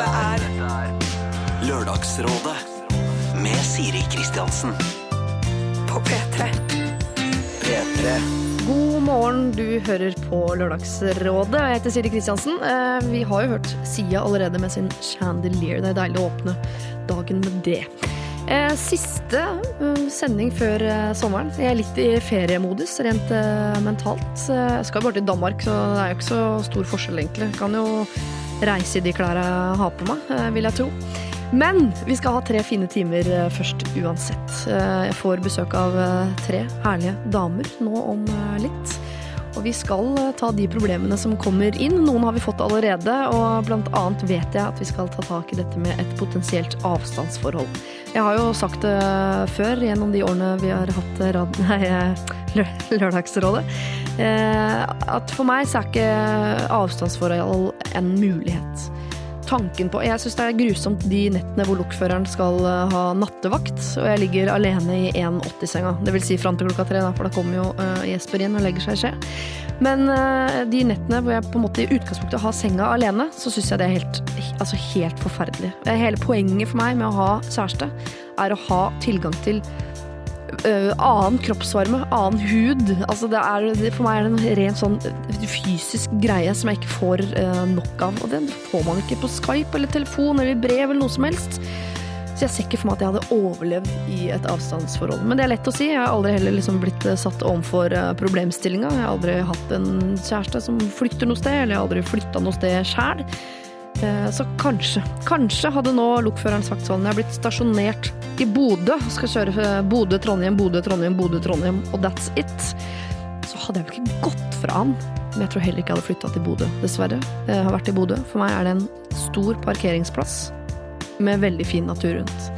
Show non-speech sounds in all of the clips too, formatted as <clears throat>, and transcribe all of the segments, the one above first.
Dette er Lørdagsrådet med Siri Kristiansen. på P3. P3. God morgen, du hører på Lørdagsrådet. Jeg heter Siri Kristiansen. Eh, Vi har jo hørt Sia allerede med sin Chandelier. Det er deilig å åpne dagen med det. Eh, Siste eh, sending før sommeren. Jeg er litt i feriemodus rent mentalt. Jeg skal jo bare til Danmark, så det er jo ikke så stor forskjell, egentlig. Jeg kan jo reise de jeg har på meg, eh, vil jeg tro. Men vi skal ha tre fine timer eh, først uansett. Eh, Jeg får besøk av tre herlige damer nå om litt. Og vi skal ta de problemene som kommer inn. Noen har vi fått allerede, og blant annet vet jeg at vi skal ta tak i dette med et potensielt avstandsforhold. Jeg har jo sagt det før gjennom de årene vi har hatt rad <laughs> nei, Lørdagsrådet, at for meg så er ikke avstandsforhold en mulighet tanken på Jeg syns det er grusomt de nettene hvor lokføreren skal eh, ha nattevakt, og jeg ligger alene i 1,80-senga. Det vil si fram til klokka tre, da, for da kommer jo eh, Jesper inn og legger seg i skje. Men eh, de nettene hvor jeg på en måte i utgangspunktet har senga alene, så syns jeg det er helt, altså helt forferdelig. Eh, Hele poenget for meg med å ha kjæreste er å ha tilgang til øh, annen kroppsvarme, annen hud. Altså det er, for meg er det en ren sånn øh, fysisk greie som jeg ikke får uh, nok av. Og den får man ikke på Skype eller telefon eller brev eller noe som helst. Så jeg ser ikke for meg at jeg hadde overlevd i et avstandsforhold. Men det er lett å si. Jeg har aldri heller liksom blitt satt overfor problemstillinga. Jeg har aldri hatt en kjæreste som flykter noe sted, eller jeg har aldri flytta noe sted sjæl. Eh, Så kanskje, kanskje hadde nå lokføreren sagt sånn blitt stasjonert i Bodø og skal kjøre eh, Bodø-Trondheim, Bodø-Trondheim, Bodø-Trondheim, og that's it. Så hadde jeg vel ikke gått fra han. Men jeg tror heller ikke jeg hadde flytta til Bodø, dessverre. Jeg har vært i Bodø. For meg er det en stor parkeringsplass med veldig fin natur rundt.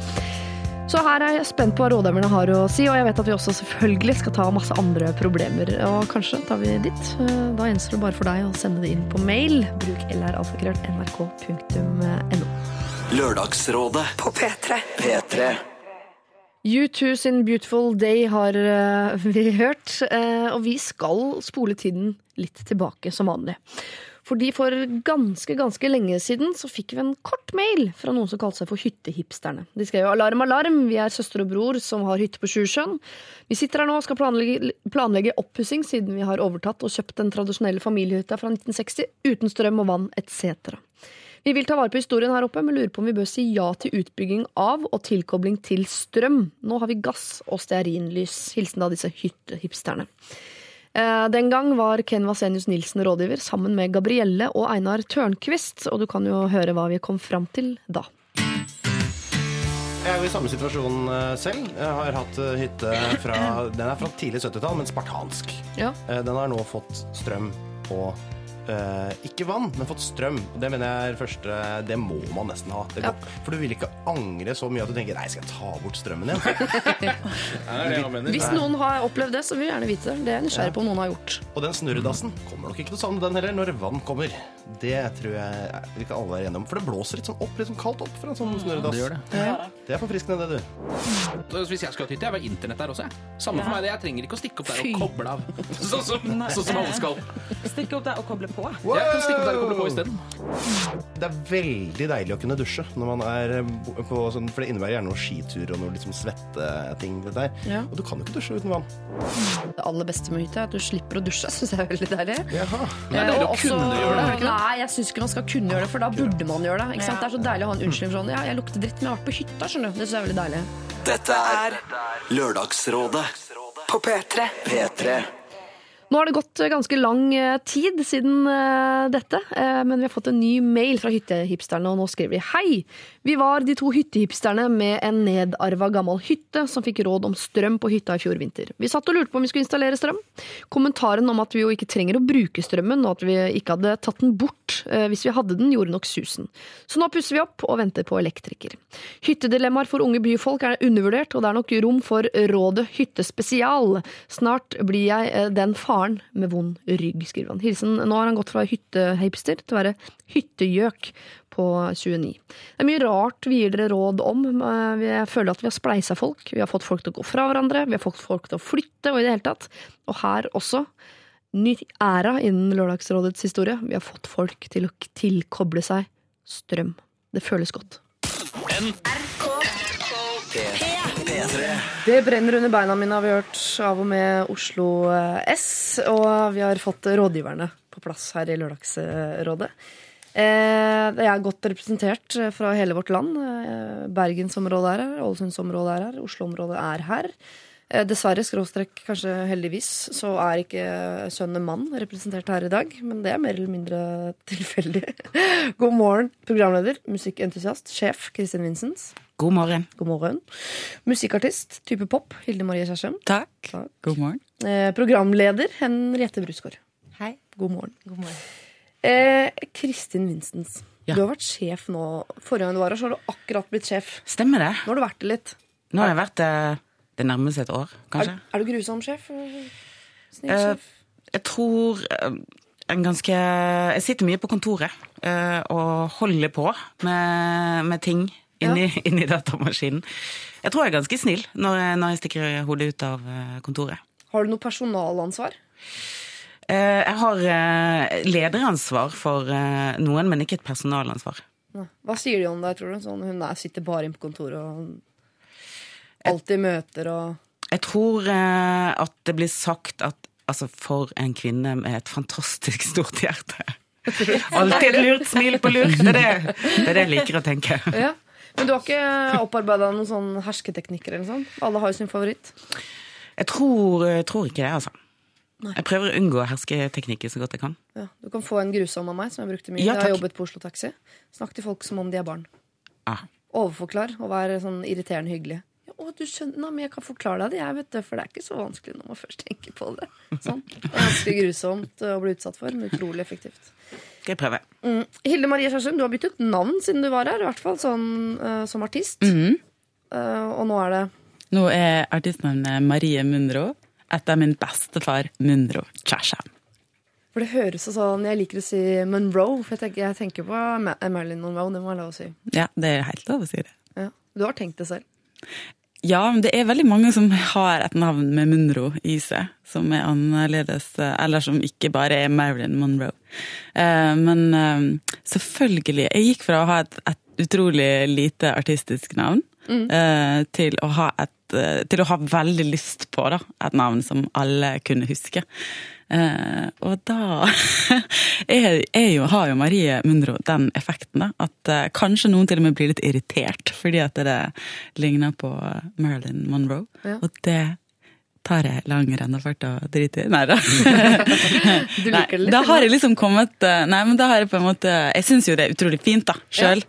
Så her er jeg spent på hva rådgiverne har å si, og jeg vet at vi også selvfølgelig skal ta masse andre problemer. Og kanskje tar vi dit. Eh, Da gjenstår det bare for deg å sende det inn på mail. Bruk lralfakrøll.nrk.no. Lørdagsrådet På P3. P3. U2 sin Beautiful Day har eh, <laughs> vi hørt, eh, og vi skal spole tiden litt tilbake som vanlig. Fordi for ganske, ganske lenge siden så fikk vi en kort mail fra noen som kalte seg for Hyttehipsterne. De skrev alarm, alarm, vi er søster og bror som har hytte på Sjusjøen. Vi sitter her nå og skal planlegge, planlegge oppussing siden vi har overtatt og kjøpt den tradisjonelle familiehytta fra 1960 uten strøm og vann etc. Vi vil ta vare på historien her oppe, men lurer på om vi bør si ja til utbygging av og tilkobling til strøm. Nå har vi gass og stearinlys. Hilsen da disse hyttehipsterne. Eh, Den gang var Ken Vasenius Nilsen rådgiver sammen med Gabrielle og Einar Tørnquist, og du kan jo høre hva vi kom fram til da. Jeg er jo i samme situasjon eh, selv. Jeg har hatt eh, hytte fra Den er fra tidlig 70-tall, men spartansk. Ja. Den har nå fått strøm og eh, ikke vann, men fått strøm. Og Det mener jeg er første Det må man nesten ha. Det Ja. for du vil ikke angre så mye at du tenker Nei, skal jeg ta bort strømmen igjen? <laughs> Hvis noen har opplevd det, så vil jeg gjerne vite det. Det er jeg nysgjerrig på om noen har gjort. Og den snurredassen kommer nok ikke til å savne den heller når vann kommer. Det tror jeg vi kan alle være enige om. For det blåser litt sånn opp, litt sånn kaldt opp fra en sånn snurredass. det gjør det. Det er forfriskende, det, du. Hvis jeg skulle hatt hytte, jeg var internett der også. jeg. Samme for meg det. Jeg trenger ikke å stikke opp der og koble av. <laughs> Sånn som, sånn som alle skal. Stikke opp der og koble på. Jeg kan stikke opp der og koble på isteden. Det er veldig deilig å kunne dusje når man er eh, på sånn, for det innebærer gjerne noen skitur og noe liksom svetteting. Ja. Og du kan jo ikke dusje uten vann. Det aller beste med hytte er at du slipper å dusje. <laughs> Syns jeg er veldig deilig. Jaha. Det er deilig å også, kunne gjøre det. Nei, jeg syns ikke man skal kunne gjøre det, for da burde man gjøre det. Ikke sant? Det er så deilig å ha en unnskyldning sånn. Ja, jeg lukter dritt, men jeg har vært på hytta, skjønner du. Det syns jeg er veldig deilig. Dette er Lørdagsrådet på P3. P3. Nå har det gått eh, ganske lang eh, tid siden eh, dette, men vi har fått en ny mail fra hyttehipsterne, og nå skriver de Hei! Vi var de to hyttehipsterne med en nedarva gammel hytte som fikk råd om strøm på hytta i fjor vinter. Vi satt og lurte på om vi skulle installere strøm. Kommentaren om at vi jo ikke trenger å bruke strømmen, og at vi ikke hadde tatt den bort eh, hvis vi hadde den, gjorde nok susen. Så nå pusser vi opp og venter på elektriker. Hyttedilemmaer for unge byfolk er undervurdert, og det er nok rom for rådet hyttespesial. Snart blir jeg eh, den faren med vond rygg, skriver han. Hilsen, nå har han gått fra hyttehipster til å være hyttegjøk på 29. Det er mye rart vi gir dere råd om. Eh, Jeg føler at vi har spleisa folk. Vi har fått folk til å gå fra hverandre, vi har fått folk til å flytte, og i det hele tatt. Og her også. Ny æra innen Lørdagsrådets historie. Vi har fått folk til å tilkoble seg strøm. Det føles godt. P3. Det brenner under beina mine, har vi hørt av og med Oslo eh, S. Og vi har fått rådgiverne på plass her i Lørdagsrådet. Eh, Det er godt representert eh, fra hele vårt land. Eh, Bergensområdet er her, Ålesundsområdet er her, Oslo-området er her. Eh, Dessverre, skråstrekk kanskje heldigvis, så er ikke sønnen mann representert her i dag. Men det er mer eller mindre <laughs> tilfeldig. God morgen, programleder, musikkentusiast, sjef Kristin Vincents. God morgen. God morgen. Musikkartist, type pop, Hilde Marie Kjersem. Takk. Takk. God morgen. Eh, programleder, Henriette Brusgaard. Hei. God morgen. God morgen. Eh, Kristin Vincents. Ja. Du har vært sjef nå. Forrige gang du var her, så har du akkurat blitt sjef. Stemmer det? Nå har du vært det litt. Nå har jeg vært det det nærmer seg et år, Er, kanskje. er du grusom sjef? Snill Eh. Jeg tror eh, en ganske Jeg sitter mye på kontoret eh, og holder på med, med ting inni, <laughs> inni datamaskinen. Jeg tror jeg er ganske snill når når jeg stikker hodet ut av eh, kontoret. Har du noe personalansvar? Eh, Jeg har eh, lederansvar for eh, noen, men ikke et personalansvar. Hva sier de om deg, tror du? Sånn, hun er, sitter bare inne på kontoret og alltid møter og Jeg tror at det blir sagt at altså, for en kvinne med et fantastisk stort hjerte <laughs> Alltid et lurt smil på lur. Det er det, det er det jeg liker å tenke. <laughs> ja. Men du har ikke opparbeida noen sånn hersketeknikker eller sånn? Alle har jo sin favoritt. Jeg tror, tror ikke det, altså. Jeg prøver å unngå hersketeknikker så godt jeg kan. Ja. Du kan få en grusom av meg, som jeg brukte mye. Ja, jeg har jobbet på Oslo Taxi. Snakk til folk som om de er barn. Ah. Overforklar og være sånn irriterende hyggelig. Ja, å, du skjønner, nei, men jeg kan forklare deg det, jeg, vet det, for det er ikke så vanskelig når man først tenker på det. Sånn. Det er ganske grusomt å bli utsatt for, men utrolig effektivt. Skal jeg prøve. Mm. Hilde Marie Kjersum, du har byttet navn siden du var her, i hvert fall sånn uh, som artist. Mm -hmm. uh, og nå er det Nå er artistnavnet Marie Munro etter min bestefar Munro Chasham. For det høres så sånn Jeg liker å si Monroe, for jeg tenker, jeg tenker på Marilyn Monroe. Det må være lov å si. Ja, det er helt lov å si det. Ja. Du har tenkt det selv. Ja, men det er veldig mange som har et navn med Munro i seg, som er annerledes, eh, eller som ikke bare er Marilyn Monroe. Eh, Men eh, selvfølgelig, jeg gikk fra å ha et, et utrolig lite artistisk navn, eh, til å ha et eh, til å ha veldig lyst på da, et navn som alle kunne huske. Eh, og da <laughs> er, er jo, har jo Marie Munro den effekten, da, at eh, kanskje noen til og med blir litt irritert fordi at det ligner på Marilyn Monroe. Ja. Og det tar jeg lang rennafart og driter i. Nei da. <laughs> Du liker det litt? da har jeg liksom kommet eh, Nei, men da har jeg på en måte Jeg syns jo det er utrolig fint, da, sjøl.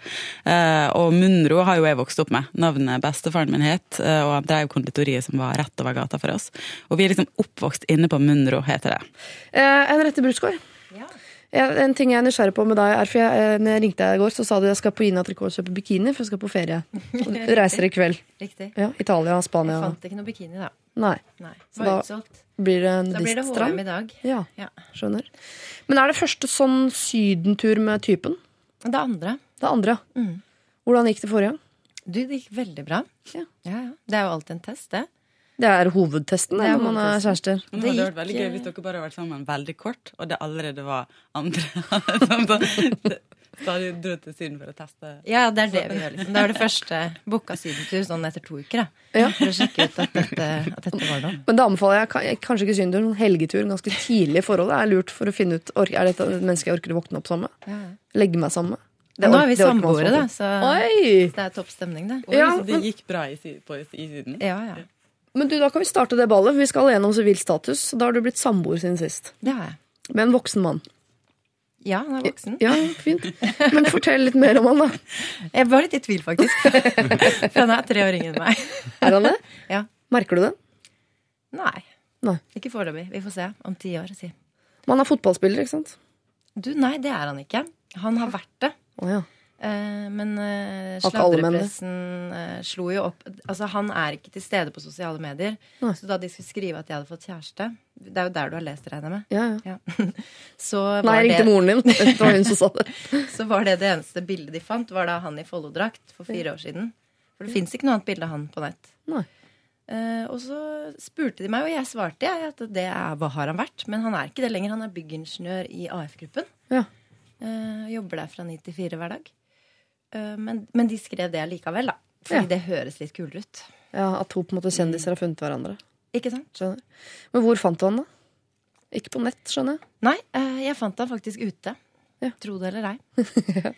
og Munro har jo jeg vokst opp med. Navnet bestefaren min het, eh, og han drev konditoriet som var rett over gata for oss. Og vi er liksom oppvokst inne på Munro, heter det. En Henriette Brusgaard. Ja, en ting jeg er nysgjerrig på med deg, er for jeg, eh, når jeg ringte deg i går, så sa du jeg skal på Ina Tricot og kjøpe bikini, for jeg skal på ferie. <laughs> Og Du reiser i kveld. Riktig. Ja, Italia, Spania. Jeg fant ikke noe bikini, da. Nei. Nei. Så da- utsolgt. Blir det en Da blir det nudiststrand? HM i dag. Ja, Ja. skjønner. Men er det første sånn sydentur med typen? Det andre. Det andre? Mm. Hvordan gikk det forrige? Du, det gikk veldig bra. Ja. Ja, ja. Det er jo alltid en test, det. Det er hovedtesten Det er når man er kjærester. Det Det hadde vært veldig gøy hvis dere bare hadde vært sammen veldig kort, og det allerede var andre Så hadde du dro til Syden for å teste. Ja, det er det vi gjør, liksom. Det var det <laughs> første booka sydentur sånn etter to uker, da. Ja. For å sjekke ut at dette, at dette var noe. Men da anbefaler jeg kanskje ikke sydentur, men helgetur ganske tidlig i forholdet. Det er lurt for å finne ut er dette et menneske jeg orker å våkne opp sammen med. Ja. Legge meg sammen med. Det Nå er vi samboere, da, så Oi! det er topp stemning, det. Oi, Ja, så det gikk bra i, på, i Syden. Ja, ja. Men du, da kan vi starte det ballet. Vi skal gjennom sivil status. Da har du blitt samboer siden sist. Det har jeg. Med en voksen mann. Ja, han er voksen. Ja, fint. Men fortell litt mer om han, da. Jeg var litt i tvil, faktisk. <laughs> For han er tre år yngre enn meg. Er han det? Ja. Merker du det? Nei. Nei. Ikke foreløpig. Vi får se om ti år. Si. Han er fotballspiller, ikke sant? Du, nei, det er han ikke. Han har vært det. Oh, ja. Eh, men det? sladrepressen eh, slo jo opp Altså, han er ikke til stede på sosiale medier. Nei. Så da de skulle skrive at jeg hadde fått kjæreste Det er jo der du har lest, regner jeg med. ja, ja. Ja. <laughs> Så, Nei, var jeg ringte det, moren din. <laughs> Det var hun som sa det. <laughs> så var det det eneste bildet de fant, var da han i Follo-drakt for fire år siden. For det fins ikke noe annet bilde av han på nett. Nei. Uh, og så spurte de meg, og jeg svarte jeg, at det er, hva har han vært. Men han er ikke det lenger. Han er byggingeniør i AF-gruppen. Ja. Uh, jobber der fra ni til fire hver dag. Eh, men, men de skrev det likevel, da. Fordi Ja. det høres litt kulere ut. Ja, At to på en måte kjendiser har funnet hverandre. Ikke sant? Skjønner. Men hvor fant du han, da? Ikke på nett, skjønner jeg. Nei, eh, jeg fant han faktisk ute. Ja. Tro det eller ei. <laughs> ja.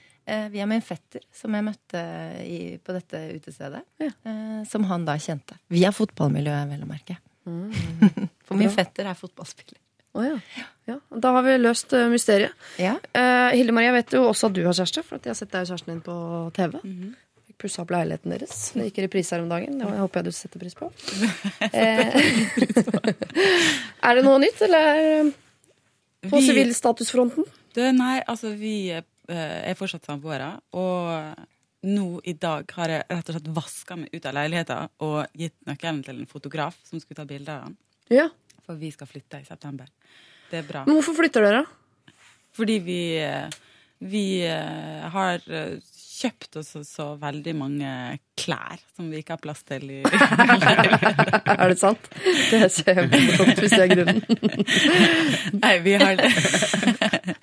Via min fetter, som jeg møtte i, på dette utestedet. Ja. eh, Som han da kjente. Via fotballmiljøet, vel å merke. Mm. <laughs> For min fetter er fotballspiller. Å ja. ja. Da har vi løst eh, mysteriet. Ja. Uh, Hilde Marie, jeg vet jo også at du har kjæreste, for at jeg har sett deg og kjæresten din på TV. Fikk pussa opp leiligheten deres. Det gikk i reprise her om dagen. Det håper jeg du setter pris på. <laughs> Eh, <laughs> er det noe nytt, eller på Vi- sivilstatusfronten? Nei, altså vi er fortsatt samboere, og nå i dag har jeg rett og slett vaska meg ut av leiligheten og gitt nøkkelen til en fotograf som skulle ta bilder av den. Ja. For vi skal flytte i september. Det er bra. Men hvorfor flytter dere? Fordi vi, eh, vi eh, har eh, kjøpt oss så, veldig mange klær som vi ikke har plass til i <laughs> Er det sant? Det er kjempemorsomt hvis det er grunnen. <laughs> Nei, vi har det.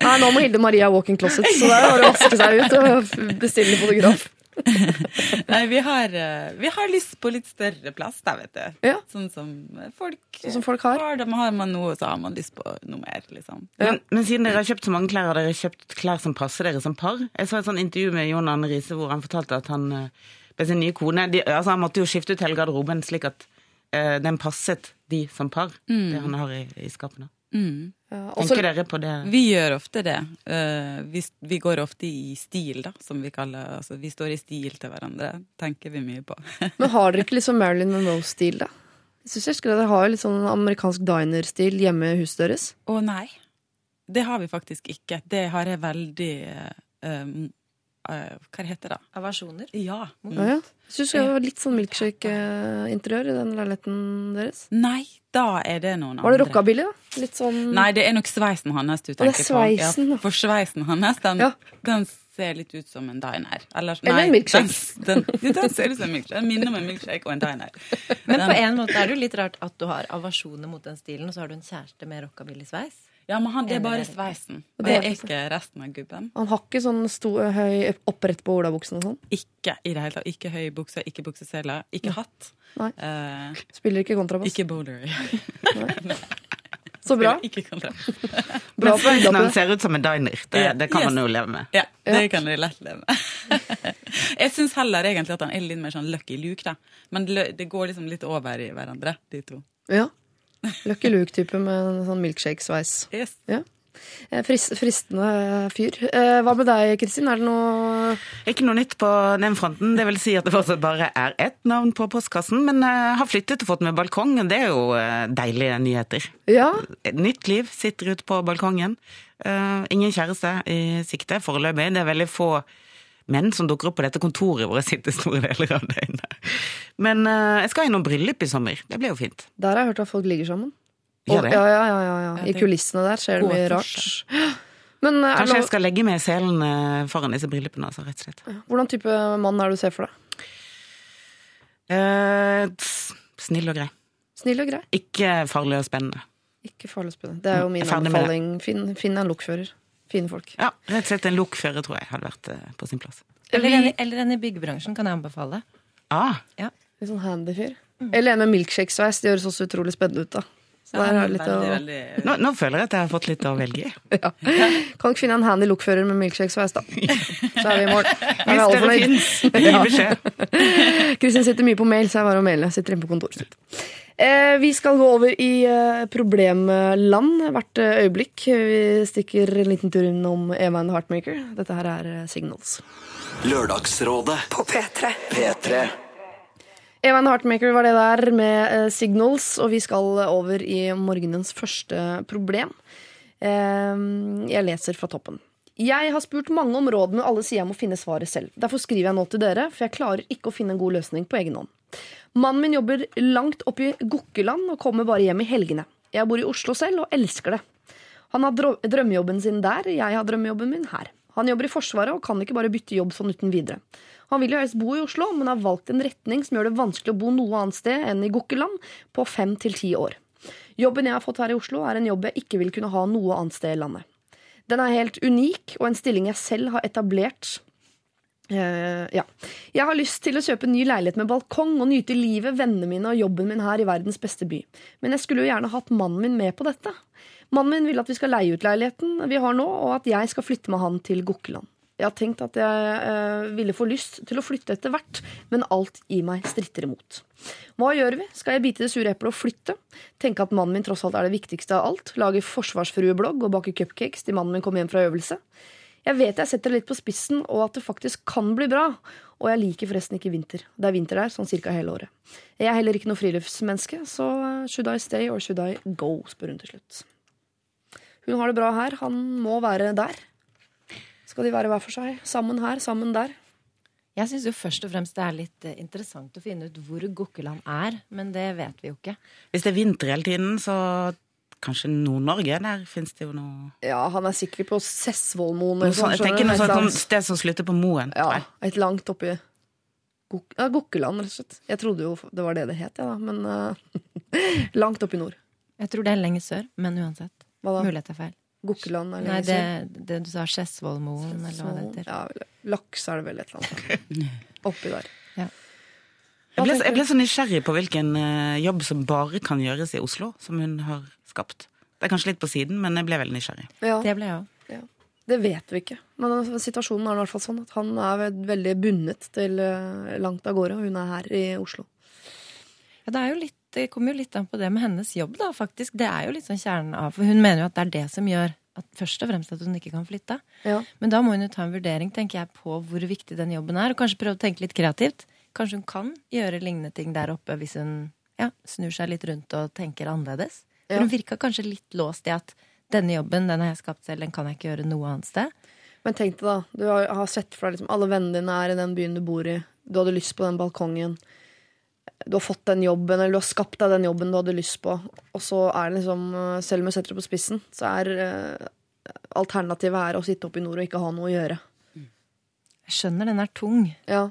Nei, nå må Hilde Maria ha walk-in closet, så der er det å vaske seg ut og bestille fotograf. <laughs> Nei, vi har, eh, vi har lyst på litt større plass der, vet du. Ja. Sånn som folk, Sånn som folk har. De har man noe, så har man lyst på noe mer, liksom. Ja. Men, men siden dere har kjøpt så mange klær, har dere kjøpt klær som passer dere som par? Jeg så et sånt intervju med Jon Arne Riise hvor han fortalte at han eh, med sin nye kone de, altså Han måtte jo skifte ut hele garderoben slik at uh, den passet de som par, det han har i, i skapene. Ja, også- Tenker dere på det? Vi gjør ofte det. Eh, vi, vi går ofte i stil, da, som vi kaller altså, Vi står i stil til hverandre, tenker vi mye på. <laughs> Men har dere ikke sånn Marilyn Monroe-stil, da? Jeg syns jeg husker at Dere har jo litt sånn amerikansk diner-stil hjemme i huset deres. Å nei, det har vi faktisk ikke. Det har jeg veldig eh, eh, eh, Hva heter det? Aversjoner. Ja. Ja, ja. Jeg synes det var litt sånn milkshake-interiør i den leiligheten deres. Nei, da er det noen andre. Var det rockabilly, da? Litt sånn Nei, det er nok sveisen hans du er tenker på. Ja, for sveisen hans, den, Ja. den ser litt ut som en diner. Eller, Eller en milkshake. Den, den, den ser ut som en milkshake. Den minner om en milkshake og en diner. Men Den- på en måte er det jo litt rart at du har aversjoner mot den stilen, og så har du en kjæreste med rockabilly-sveis. Ja, men han, det er bare sveisen. Og Det er ikke resten av gubben. Han har ikke sånn sto, høy opprett på olabuksen og sånn. Ikke i det hele tatt. Ikke høy bukse, ikke bukseseler, ikke hatt. Nei. Uh, Spiller ikke kontrabass. ikke bowler. <laughs> Så bra. Ikke. <laughs> Bra Men han ser ut som en diner. Det, det kan yes. man jo leve med. Ja, det kan du lett leve med. <laughs> Jeg syns heller egentlig at han er litt mer sånn Lucky Luke, da. Men det det går liksom litt over i hverandre, de to. Ja. <laughs> Lucky Luke-type med en sånn milkshake-sveis. Yes. Ja. Frist, fristende fyr. Eh, Hva med deg, Kristin? Er det noe Ikke noe nytt på den fronten. Det vil si at det fortsatt bare er ett navn på postkassen. Men jeg har flyttet og fått med balkong. Det er jo eh, deilige nyheter. Ja, nytt liv sitter ute på balkongen. Eh, ingen kjæreste i sikte foreløpig. Det er veldig få menn som dukker opp på dette kontoret hvor jeg sitter store deler av døgnet. Men eh, jeg skal i noen bryllup i sommer. Det blir jo fint. der har jeg hørt at folk ligger sammen. Og- det? Ja, ja, ja, ja, ja. Ja, I kulissene der skjer det mye rart. <gasps> Men eh, Kanskje jeg skal legge med selen eh, foran disse bryllupene, altså, rett og slett. hvordan type mann er det du ser for deg? Eh, snill og grei. Snill og grei. Ikke farlig og spennende. Ikke farlig og spennende. Det er jo min er anbefaling. Finn, finn en lokfører. Fine folk. Ja, rett og slett en lokfører tror jeg hadde vært eh, på sin plass. Eller, en, i- eller en i byggebransjen kan jeg anbefale. Ah, Litt sånn handy fyr. Eller en med milkshakesveis. Det høres også utrolig spennende ut, da. Så der er det litt å... veldig, veldig nå, nå føler jeg at jeg har fått litt å velge i. <laughs> Ja. Kan ikke finne en handy lokfører med milkshake-sveis, da. <laughs> Så er vi i mål. Er Hvis dere fins, gi <laughs> beskjed. Kristin sitter mye på mail, så jeg bare og maile. Sitter inne på kontoret sitt. Eh, vi skal gå over i eh, problemland hvert eh, øyeblikk. Vi stikker en liten tur innom Eva and the Heartmaker. Dette her er Signals. Lørdagsrådet På P3. P3 Eva and the Heartmaker var det der med Signals, og vi skal over i morgenens første problem. Jeg leser fra toppen. Jeg har spurt mange om råd, men alle sier jeg må finne svaret selv. Derfor skriver jeg nå til dere, for jeg klarer ikke å finne en god løsning på egen hånd. Mannen min jobber langt oppe i Gokkeland og kommer bare hjem i helgene. Jeg bor i Oslo selv og elsker det. Han har drømmejobben sin der, jeg har drømmejobben min her. Han jobber i Forsvaret og kan ikke bare bytte jobb sånn uten videre. Han vil jo helst bo i Oslo, men har valgt en retning som gjør det vanskelig å bo noe annet sted enn i Gokkeland på fem til ti år. Jobben jeg har fått her i Oslo, er en jobb jeg ikke vil kunne ha noe annet sted i landet. Den er helt unik, og en stilling jeg selv har etablert Eh, ja. Jeg har lyst til å kjøpe en ny leilighet med balkong og nyte livet, vennene mine og jobben min her i verdens beste by. Men jeg skulle jo gjerne hatt mannen min med på dette. Mannen min vil at vi skal leie ut leiligheten vi har nå, og at jeg skal flytte med han til Gokkeland. Jeg har tenkt at jeg eh, ville få lyst til å flytte etter hvert, men alt i meg stritter imot. Hva gjør vi? Skal jeg bite det sure eplet og flytte? Tenke at mannen min tross alt er det viktigste av alt? Lage forsvarsfrueblogg og bake cupcakes til mannen min kommer hjem fra øvelse? Jeg vet jeg setter det litt på spissen, og at det faktisk kan bli bra. Og jeg liker forresten ikke vinter. Det er vinter der, sånn cirka hele året. Jeg er heller ikke noe friluftsmenneske, så should I stay or should I go? spør hun til slutt. Hun har det bra her, han må være der. Skal de være hver for seg? Sammen her, sammen der. Jeg syns jo først og fremst det er litt eh, interessant å finne ut hvor Gokkeland er, men det vet vi jo ikke. Hvis det er vinter hele tiden, så kanskje Nord-Norge. Der fins det jo noe Ja, han er sikkert på Sessvollmoen. noe sånt, sånn, Jeg tenker noe sånt sånn sted som slutter på Moen. Ja, tror jeg. et langt oppi Gok ja, Gokkeland, rett og slett. Jeg trodde jo det var det det het, ja, da, men uh, <laughs> langt opp i nord. Jeg tror det er lenger sør, men uansett. Hva da? Mulighet er feil. Gokkeland er Nei, lenger det, sør. det du sa, Skedsvollmoen, eller hva det heter. Ja, laks er det vel et eller annet. <laughs> Oppi der. Ja. Jeg ble, jeg ble så nysgjerrig på hvilken eh, jobb som bare kan gjøres i Oslo, som hun har skapt. Det er kanskje litt på siden, men jeg ble veldig nysgjerrig. Ja, Det ble jeg òg. det vet vi ikke. Men situasjonen er i hvert fall sånn at han er veldig bundet til eh, langt av gårde, og hun er her i Oslo. Ja, det, er jo litt, det kommer jo litt an på det med hennes jobb, da, faktisk. Det er jo litt sånn kjernen av For hun mener jo at det er det som gjør at først og fremst at hun ikke kan flytte. Ja. Men da må hun jo ta en vurdering, tenker jeg, på hvor viktig den jobben er, og kanskje prøve å tenke litt kreativt. Kanskje hun kan gjøre lignende ting der oppe hvis hun ja, snur seg litt rundt og tenker annerledes. For hun virka kanskje litt låst i at denne jobben den har jeg skapt selv, den kan jeg ikke gjøre noe annet sted. Men tenk deg, da. Du har, sett for deg liksom, alle vennene dine er i den byen du bor i. Du hadde lyst på den balkongen. Du har fått den jobben, eller du har skapt deg den jobben du hadde lyst på. Og så er det liksom, eh, selv om jeg setter det på spissen, så er eh, alternativet her å sitte oppe i nord og ikke ha noe å gjøre. Jeg skjønner den er tung. Ja.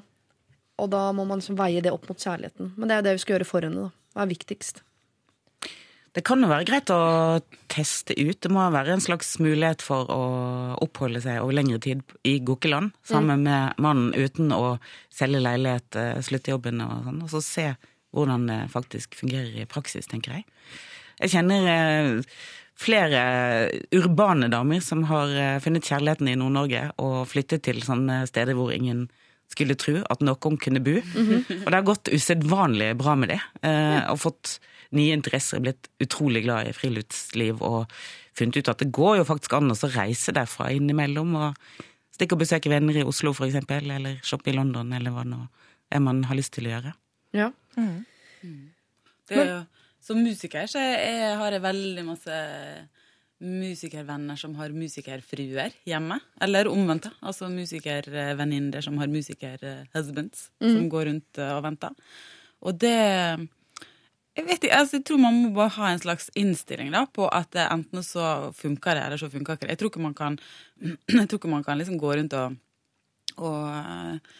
Og da må man liksom veie det opp mot kjærligheten. Men det er jo det vi skal gjøre for henne. da. Hva er viktigst? Det kan jo være greit å teste ut. Det må være en slags mulighet for å oppholde seg over lengre tid i Gokkeland sammen med mannen uten å selge leilighet, eh, slutte jobben og sånn. Og så se hvordan det faktisk fungerer i praksis, tenker jeg. Jeg kjenner eh, flere urbane damer som har eh, funnet kjærligheten i Nord-Norge og flyttet til sånne steder hvor ingen skulle tro at noen kunne bo. Og det har gått usedvanlig bra med det. Og fått nye interesser, blitt utrolig glad i friluftsliv og funnet ut at det går jo faktisk an å reise derfra innimellom og stikke og besøke venner i Oslo for eksempel, eller shoppe i London, eller hva nå er man har lyst til å gjøre. Ja. Det, er jo- som musiker så jeg, har jeg veldig masse musikervenner som har musikerfruer hjemme. Eller omvendt. Altså musikervenninner som har musikerhusbands som går rundt og venter. Og det jeg vet ikke, altså jeg tror man må bare ha en slags innstilling da, på at enten så funker det, eller så funker ikke det. Jeg tror ikke man kan, <clears throat> tror ikke man kan liksom gå rundt og, og eh,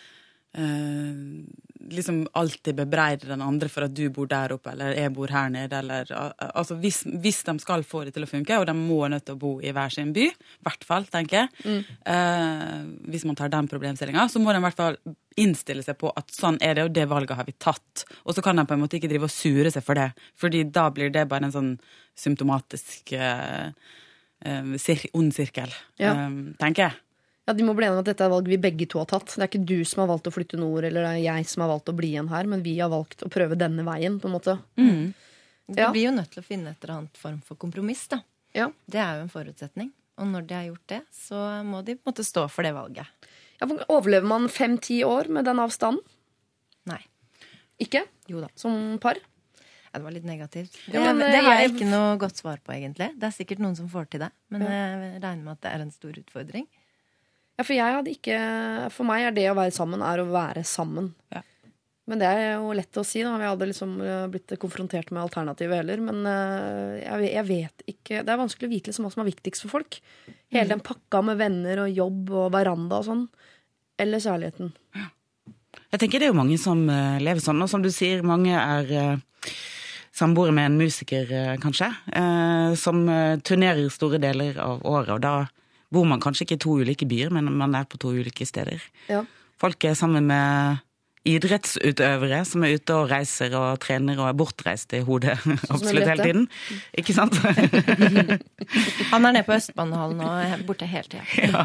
liksom alltid bebreide den andre for at du bor der oppe, eller jeg bor her nede, eller Altså hvis, hvis de skal få det til å funke, og de må nødt til å bo i hver sin by, i hvert fall, tenker jeg, eh, hvis man tar den problemstillinga, så må de i hvert fall innstille seg på at sånn er det, og det valget har vi tatt. Og så kan de på en måte ikke drive og sure seg for det, fordi da blir det bare en sånn symptomatisk eh, eh, ond sirkel, Ja. eh, tenker jeg. Ja, De må bli enige om at dette er valg vi begge to har tatt. Det er ikke du som har valgt å flytte nord, eller det er jeg som har valgt å bli igjen her, men vi har valgt å prøve denne veien, på en måte. De Ja. blir jo nødt til å finne et eller annet form for kompromiss. da. Ja. Det er jo en forutsetning. Og når de har gjort det, så må de på en måte stå for det valget. Ja, Overlever man fem-ti år med den avstanden? Nei. Ikke? Jo da. Som par? Ja, det var litt negativt. Det, Ja, men, det har jeg jeg- ikke noe godt svar på, egentlig. Det er sikkert noen som får til det. Men jeg regner med at det er en stor utfordring. Ja, for jeg hadde ikke For meg er det å være sammen, er å være sammen. Ja. Men det er jo lett å si, da. Vi hadde liksom eh, blitt konfrontert med alternativet heller. Men eh, jeg, vet ikke Det er vanskelig å vite liksom hva som er viktigst for folk. Hele den pakka med venner og jobb og veranda og sånn. Eller kjærligheten. Jeg tenker det er jo mange som eh, lever sånn, og som du sier, mange er samboere med en musiker, kanskje, som turnerer store deler av året, og da bor man kanskje ikke i to ulike byer, men man er på to ulike steder. Ja. folk er sammen med idrettsutøvere som er ute og reiser og trener og er bortreist i hodet absolutt hele tiden. Ikke sant? <laughs> Han er nede på Østbanehallen og er borte hele tida.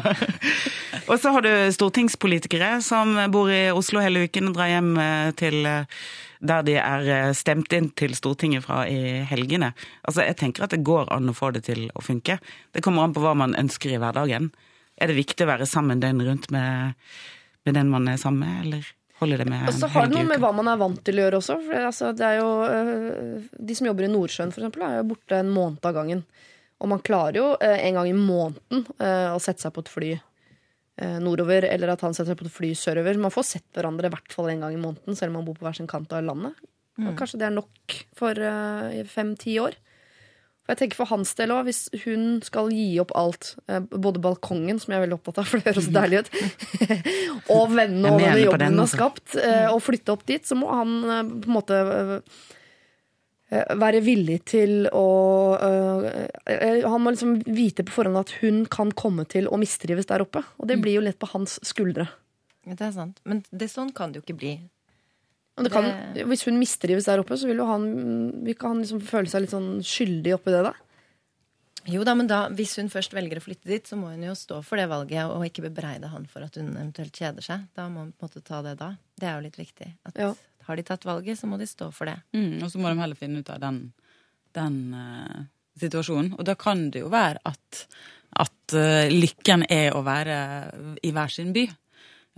<laughs> Og så har du stortingspolitikere som bor i Oslo hele uken og drar hjem eh, til eh, der de er eh, stemt inn til Stortinget fra i helgene. Altså, Jeg tenker at det går an å få det til å funke. Det kommer an på hva man ønsker i hverdagen. Er det viktig å være sammen døgnet rundt med, med den man er sammen med, eller holder det med Og så har det noe med hva man er vant til å gjøre også. For det, altså, det er jo, øh, de som jobber i Nordsjøen, for eksempel, er jo borte en måned av gangen. Og man klarer jo øh, en gang i måneden å sette seg på et fly nordover, eller at han setter seg på et fly sørover. Man får sett hverandre i hvert fall en gang i måneden, selv om man bor på hver sin kant av landet. Og kanskje det er nok for uh, fem-ti år. For jeg tenker For hans del òg, hvis hun skal gi opp alt, uh, både balkongen, som jeg er veldig opptatt av, <laughs> for det høres så deilig ut, <laughs> og vennene og den jobben hun har skapt, uh, og flytte opp dit, så må han eh, på en måte eh, være villig til å eh, eh, Han må liksom vite på forhånd at hun kan komme til å mistrives der oppe. Og Mm. det blir jo lett på hans skuldre. Det er sant. Men det, sånn kan det jo ikke bli. Det kan, Det- hvis hun mistrives der oppe, så vil jo han, vil ikke han liksom føle seg litt sånn skyldig oppi det, da? Jo da, men da, hvis hun først velger å flytte dit, så må hun jo stå for det valget og ikke bebreide han for at hun eventuelt kjeder seg. Da må hun på en måte ta det da. Det er jo litt viktig. At Ja. Har de tatt valget, så må de stå for det. Mm, og så må de heller finne ut av den, den uh, situasjonen. Og da kan det jo være at, at uh, lykken er å være i hver sin by.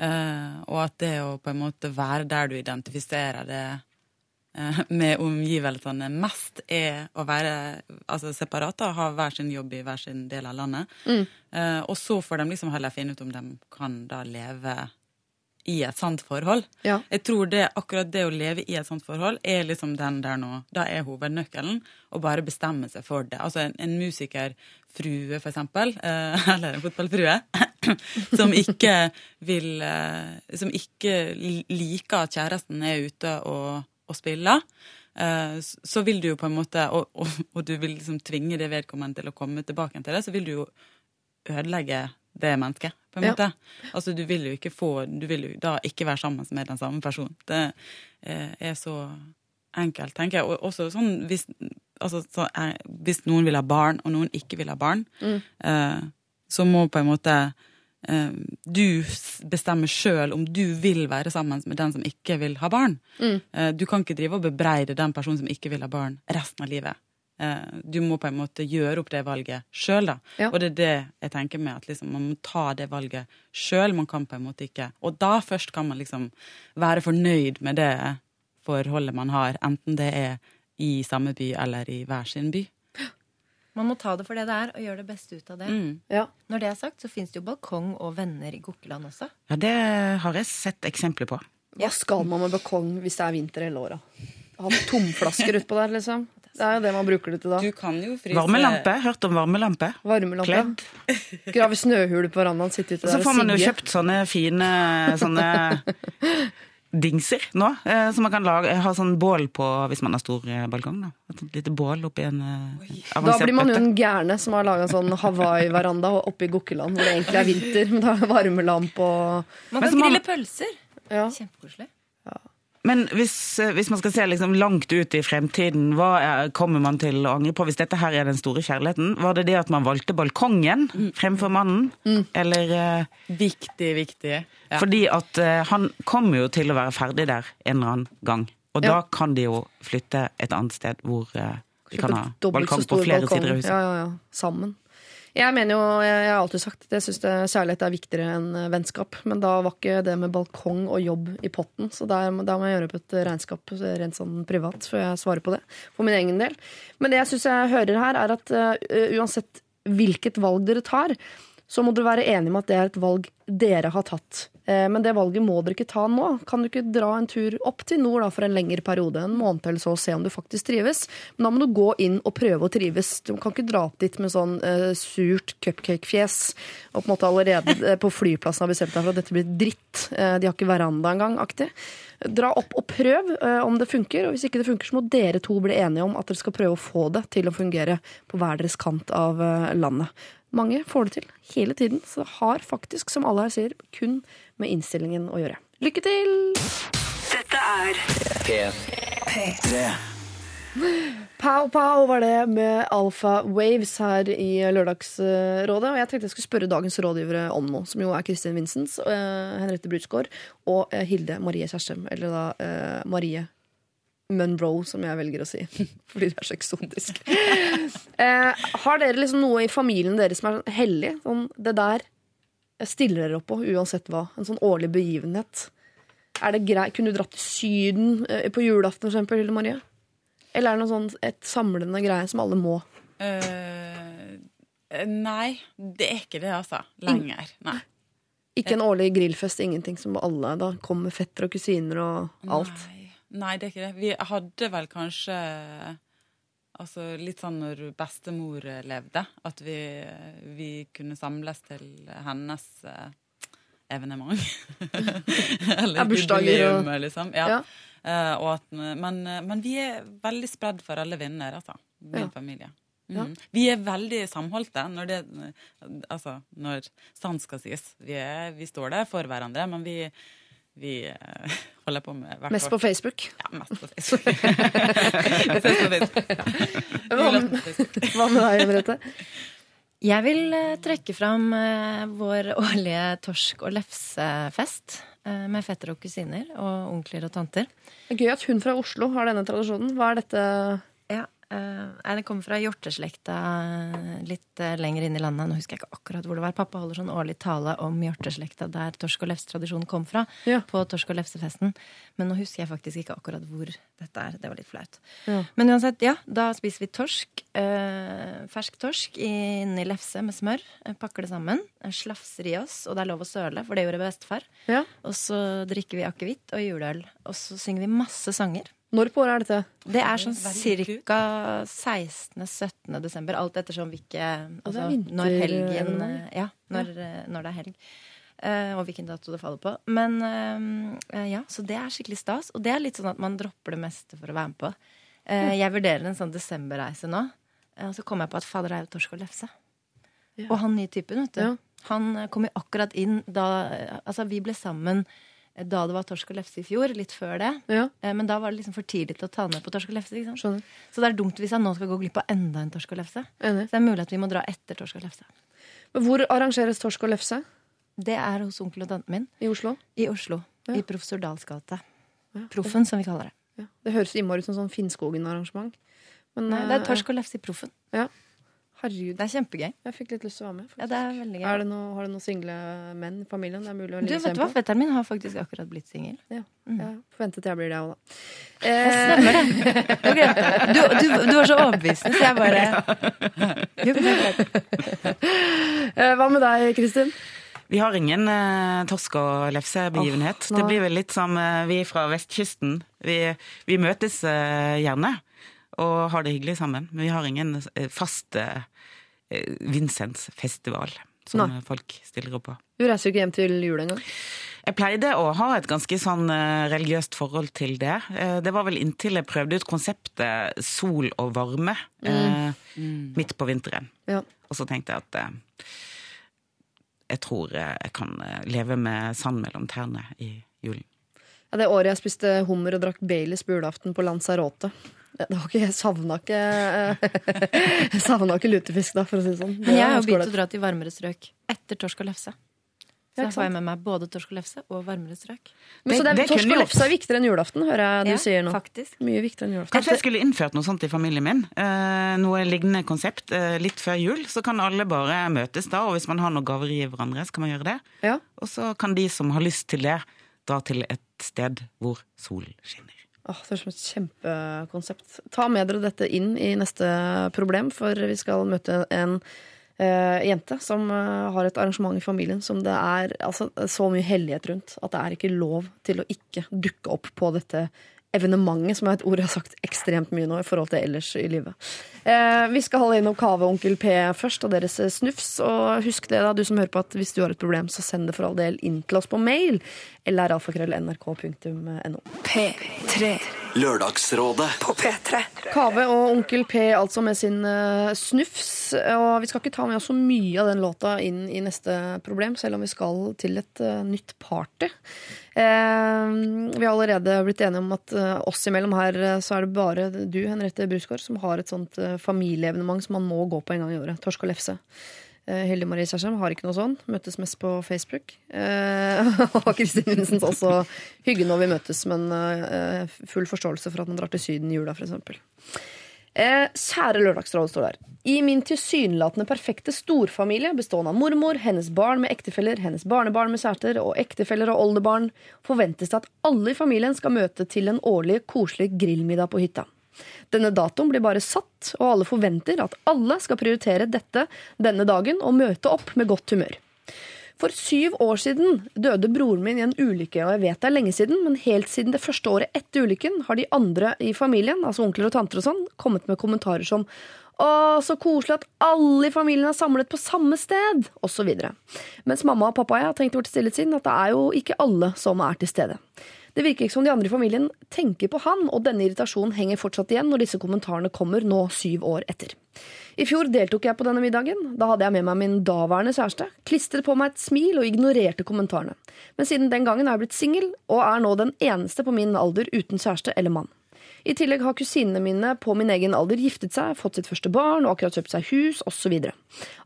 Uh, og at det å på en måte være der du identifiserer det med omgivelsene mest, er å være altså separat, da, ha hver sin jobb i hver sin del av landet. Eh, og så får de liksom heller finne ut om de kan da leve i et sant forhold. Ja. Jeg tror det, akkurat det å leve i et sant forhold er liksom den der nå. Da er hovednøkkelen å bare bestemme seg for det. Altså en, en musikerfrue, for eksempel, eh, <laughs> eller en fotballfrue, <clears throat> som ikke vil eh, Som ikke liker at kjæresten er ute og, og spiller. eh, Så vil du jo på en måte, og, og, og du vil liksom tvinge det vedkommende til å komme tilbake til det, så vil du jo ødelegge det mennesket, på en Ja. måte. Altså, du vil jo ikke få Du vil jo da ikke være sammen med den samme personen. Det eh, er så enkelt, tenker jeg. Og også sånn hvis, altså, så er, hvis noen vil ha barn, og noen ikke vil ha barn, eh, så må på en måte eh, du bestemme sjøl om du vil være sammen med den som ikke vil ha barn. Eh, du kan ikke drive og bebreide den personen som ikke vil ha barn, resten av livet. Eh, du må på en måte gjøre opp det valget sjøl, da. Ja. Og det er det jeg tenker med at liksom, man må ta det valget sjøl. Man kan på en måte ikke Og da først kan man liksom være fornøyd med det forholdet man har, enten det er i samme by eller i hver sin by. Man må ta det for det det er, og gjøre det beste ut av det. Mm. Ja. Når det er sagt, så fins det jo balkong og venner i Gokkeland også. Ja, det har jeg sett eksempler på. Hva skal man med balkong hvis det er vinter hele året? Ha tomflasker utpå der, liksom? Det er jo det man bruker det til da. Du kan jo fryse Varmelampe. Hørt om varmelampe? Varmelampe. Kledd. <laughs> Grave snøhule på verandaen, sitte ute Og sigge. så får man jo kjøpt sånne fine sånne <laughs> dingser nå, eh, som man kan lage, ha sånn bål på hvis man har stor eh, balkong. da. Et lite bål oppi en eh, Da blir man jo en gærne som har laga sånn Hawaii-veranda oppe i Gokkeland, hvor det egentlig er vinter, <laughs> men da er varmelamp og Man kan grille pølser. ja. Kjempekoselig. Men hvis, eh, hvis man skal se liksom langt ut i fremtiden, hva er, kommer man til å angre på? Hvis dette her er den store kjærligheten, var det det at man valgte balkongen fremfor mannen? Eller eh, Viktig, viktig. Ja. fordi at uh, han kommer jo til å være ferdig der en eller annen gang. Og Ja. da kan de jo flytte et annet sted hvor uh, de kan ha balkong på flere balkong. sider av huset. Ja, ja, ja. Sammen. Jeg mener jo, jeg, jeg har alltid sagt at jeg syns kjærlighet er viktigere enn eh, vennskap. Men da var ikke det med balkong og jobb i potten, så da må jeg gjøre opp et regnskap rent sånn privat før jeg svarer på det. For min egen del. Men det jeg syns jeg hører her, er at uh, uansett hvilket valg dere tar, så må dere være enige om at det er et valg dere har tatt. Eh, Men det valget må dere ikke ta nå. Kan du ikke dra en tur opp til nord da, for en lengre periode, en måned eller så, og se om du faktisk trives? Men da må du gå inn og prøve å trives. Du kan ikke dra opp dit med sånn eh, surt cupcake-fjes og på en måte allerede eh, på flyplassen har bestemt deg for at dette blir dritt. Eh, de har ikke veranda engang, aktig. Dra opp og prøv eh, om det funker. Og hvis ikke det funker, så må dere to bli enige om at dere skal prøve å få det til å fungere på hver deres kant av landet. Mange får det til hele tiden, så det har faktisk, som alle her sier, kun med innstillingen å gjøre. Lykke til! Dette er P3. Pow Pow var det med Alpha Waves her i Lørdagsrådet. Og jeg tenkte jeg skulle spørre dagens rådgivere om noe, som jo er Kristin Vincents, eh, Henriette Brutsgaard og eh, Hilde Marie Kjerstem. Eller da eh, Marie Monroe, som jeg velger å si. Fordi det er så eksotisk. eh, har dere liksom noe i familien deres som er sånn hellig? Sånn, det der stiller dere opp på uansett hva. En sånn årlig begivenhet. Er det grei? Kunne du dratt til Syden eh, på julaften, for eksempel, Hilde Marie? Eller er det noe sånn et samlende greie som alle må? Uh, nei, det er ikke det, altså. Lenger. Nei. Ikke en årlig grillfest, ingenting som alle da kommer fettere og kusiner og alt. Nei. Nei, det er ikke det. Vi hadde vel kanskje Altså litt sånn når bestemor levde, at vi, vi kunne samles til hennes eh, evenement. <laughs> Eller Ja, bursdager og- liksom. Ja. Ja. Uh, at, men, men vi er veldig spredd for alle vinder, altså. Min Ja. familie. Ja. Mhm. Vi er veldig samholdte når det Altså, når sant skal sies. Vi, er, vi står der for hverandre, men vi, vi eh, <laughs> holder på med hvert Mest på Facebook. Ja, mest på Facebook. <laughs> Mest på Facebook. Hva med, hva med deg, Henriette? Jeg vil eh, trekke fram eh, vår årlige torsk- og lefsefest. med fettere og kusiner og onkler og tanter. Det er gøy at hun fra Oslo har denne tradisjonen. Hva er dette? Ja, eh, Det kommer fra hjorteslekta litt eh, lenger inn i landet. Nå husker jeg ikke akkurat hvor det var. Pappa holder sånn årlig tale om hjorteslekta der torsk- og lefstradisjonen kom fra. Ja. På torsk- og lefsefesten. Men nå husker jeg faktisk ikke akkurat hvor dette er. Det var litt flaut. Ja. Men uansett, ja, da spiser vi torsk. Eh, fersk torsk inni lefse med smør. Eh, pakker det sammen. eh, Slafser i oss, og det er lov å søle, for det gjorde bestefar. Ja. Og så drikker vi akevitt og juleøl. Og så synger vi masse sanger. Når på året er dette? Det er sånn ca. 16.-17. desember. Alt ettersom hvilke altså, vinter- Når helgen eh, Ja, når, eh, når det er helg. Uh, og hvilken dato det faller på. Men uh, ja, Så det er skikkelig stas. Og det er litt sånn at man dropper det meste for å være med på. Uh, jeg vurderer en sånn desemberreise nå. Og så kom jeg på at fader, det er jo torsk og lefse. Ja. Og han nye typen, vet du. Ja. Han kom jo akkurat inn da Altså, vi ble sammen da det var torsk og lefse i fjor. Litt før det. Ja, Eh, Men da var det liksom for tidlig til å ta ned på torsk og lefse. Så det er dumt hvis jeg nå skal gå glipp av enda en torsk og lefse. Enig. Så det er mulig at vi må dra etter torsk og lefse. Men Hvor arrangeres torsk og lefse? Det er hos onkel og tanten min I Oslo? i Oslo. Ja. I Professor Dahls gate. Ja. Proffen, som vi kaller det. Ja. Det høres innmari ut som sånn Finnskogen-arrangement. Nei, det er eh, torsk og lefse i Proffen. Herregud, Det er kjempegøy. jeg fikk litt lyst til å være med. Ja, det er veldig gøy. Er det noe, har du noen single menn i familien? Det er mulig å Du, vet du hva? Fetteren min har faktisk akkurat blitt singel. Ja. Mm. Jeg forventet jeg blir det, òg, da. Eh, Stemmer det. <laughs> Det. Du, du, du var så overbevisende, så jeg bare jo, det er eh, hva med deg, Kristin? Vi har ingen eh, torsk- og lefsebegivenhet. Oh, det blir vel litt som eh, vi fra vestkysten. Vi, vi møtes eh, gjerne og har det hyggelig sammen. Men vi har ingen eh, fast eh, Vincents festival som Nei. eh, folk stiller opp på. Du reiser jo ikke hjem til jul engang. Jeg pleide å ha et ganske sånn eh, religiøst forhold til det. Eh, Det var vel inntil jeg prøvde ut konseptet sol og varme mm. midt på vinteren. Ja. Og så tenkte jeg at eh, jeg tror eh, jeg kan eh, leve med sand mellom tærne i julen. Ja, det året jeg spiste hummer og drakk Baileys på julaften på Lanzarote. Det var ikke, Jeg savna ikke <laughs> Jeg savna ikke lutefisk da, for å si det sånn. Det Men jeg har jo begynt å dra til varmere strøk etter torsk og lefse. Så da får jeg med meg både torsk og lefse og varmere strøk. Men så Det- det Torsk og lefse er viktigere enn julaften, hører jeg du Ja, sier nå. Faktisk. Mye viktigere enn julaften. Kanskje jeg skulle innført noe sånt i familien min. Eh, noe lignende konsept eh, litt før jul. Så kan alle bare møtes da, og hvis man har noen gaver i hverandre, så kan man gjøre det. Ja. Og så kan de som har lyst til det, dra til et sted hvor solen skinner. Åh, det er som et kjempekonsept. Ta med dere dette inn i neste problem, for vi skal møte en eh, jente som eh, har et arrangement i familien som det er altså, så mye hellighet rundt at det er ikke lov til å ikke dukke opp på dette evenementet, som er et ord jeg har sagt ekstremt mye nå i forhold til ellers i livet. Eh, vi skal holde innom Kave og Onkel P først, og deres eh, snufs. Og husk det, da, du som hører på, at hvis du har et problem, så send det for all del inn til oss på mail. Eller alfakrøll.nrk.no. P3. Lørdagsrådet. På P3. Kave og Onkel P altså med sin uh, snufs. Og vi skal ikke ta med oss så mye av den låta inn i neste problem, selv om vi skal til et uh, nytt party. Eh, vi har allerede blitt enige om at eh, oss imellom her eh, så er det bare du, Henriette Brusgaard, som har et sånt familieevenement som man må gå på en gang i året. Torsk og lefse. Hilde Marie Kjersheim har ikke noe sånn. Møtes mest på Facebook. <laughs> Og Kristin Vinsens også hygge når vi møtes, men full forståelse for at man drar til Syden i jula, f.eks. Eh, kjære Lørdagsrådet står der. I min tilsynelatende perfekte storfamilie bestående av mormor, hennes barn med ektefeller, hennes barnebarn med kjærester og ektefeller og oldebarn, forventes det at alle i familien skal møte til en årlig koselig grillmiddag på hytta. Denne datoen blir bare satt, og alle forventer at alle skal prioritere dette denne dagen og møte opp med godt humør. For syv år siden døde broren min i en ulykke, og jeg vet det er lenge siden, men helt siden det første året etter ulykken har de andre i familien, altså onkler og tanter og sånn, kommet med kommentarer som å, så koselig at alle i familien er samlet på samme sted, osv. Mens mamma og pappa og jeg har tenkt vårt stille sinn at det er jo ikke alle som er til stede. Det virker ikke som de andre i familien tenker på han, og denne irritasjonen henger fortsatt igjen når disse kommentarene kommer nå syv år etter. I fjor deltok jeg på denne middagen. Da hadde jeg med meg min daværende kjæreste. Klistret på meg et smil og ignorerte kommentarene. Men siden den gangen er jeg blitt singel, og er nå den eneste på min alder uten kjæreste eller mann. I tillegg har kusinene mine på min egen alder giftet seg, fått sitt første barn og akkurat kjøpt seg hus osv.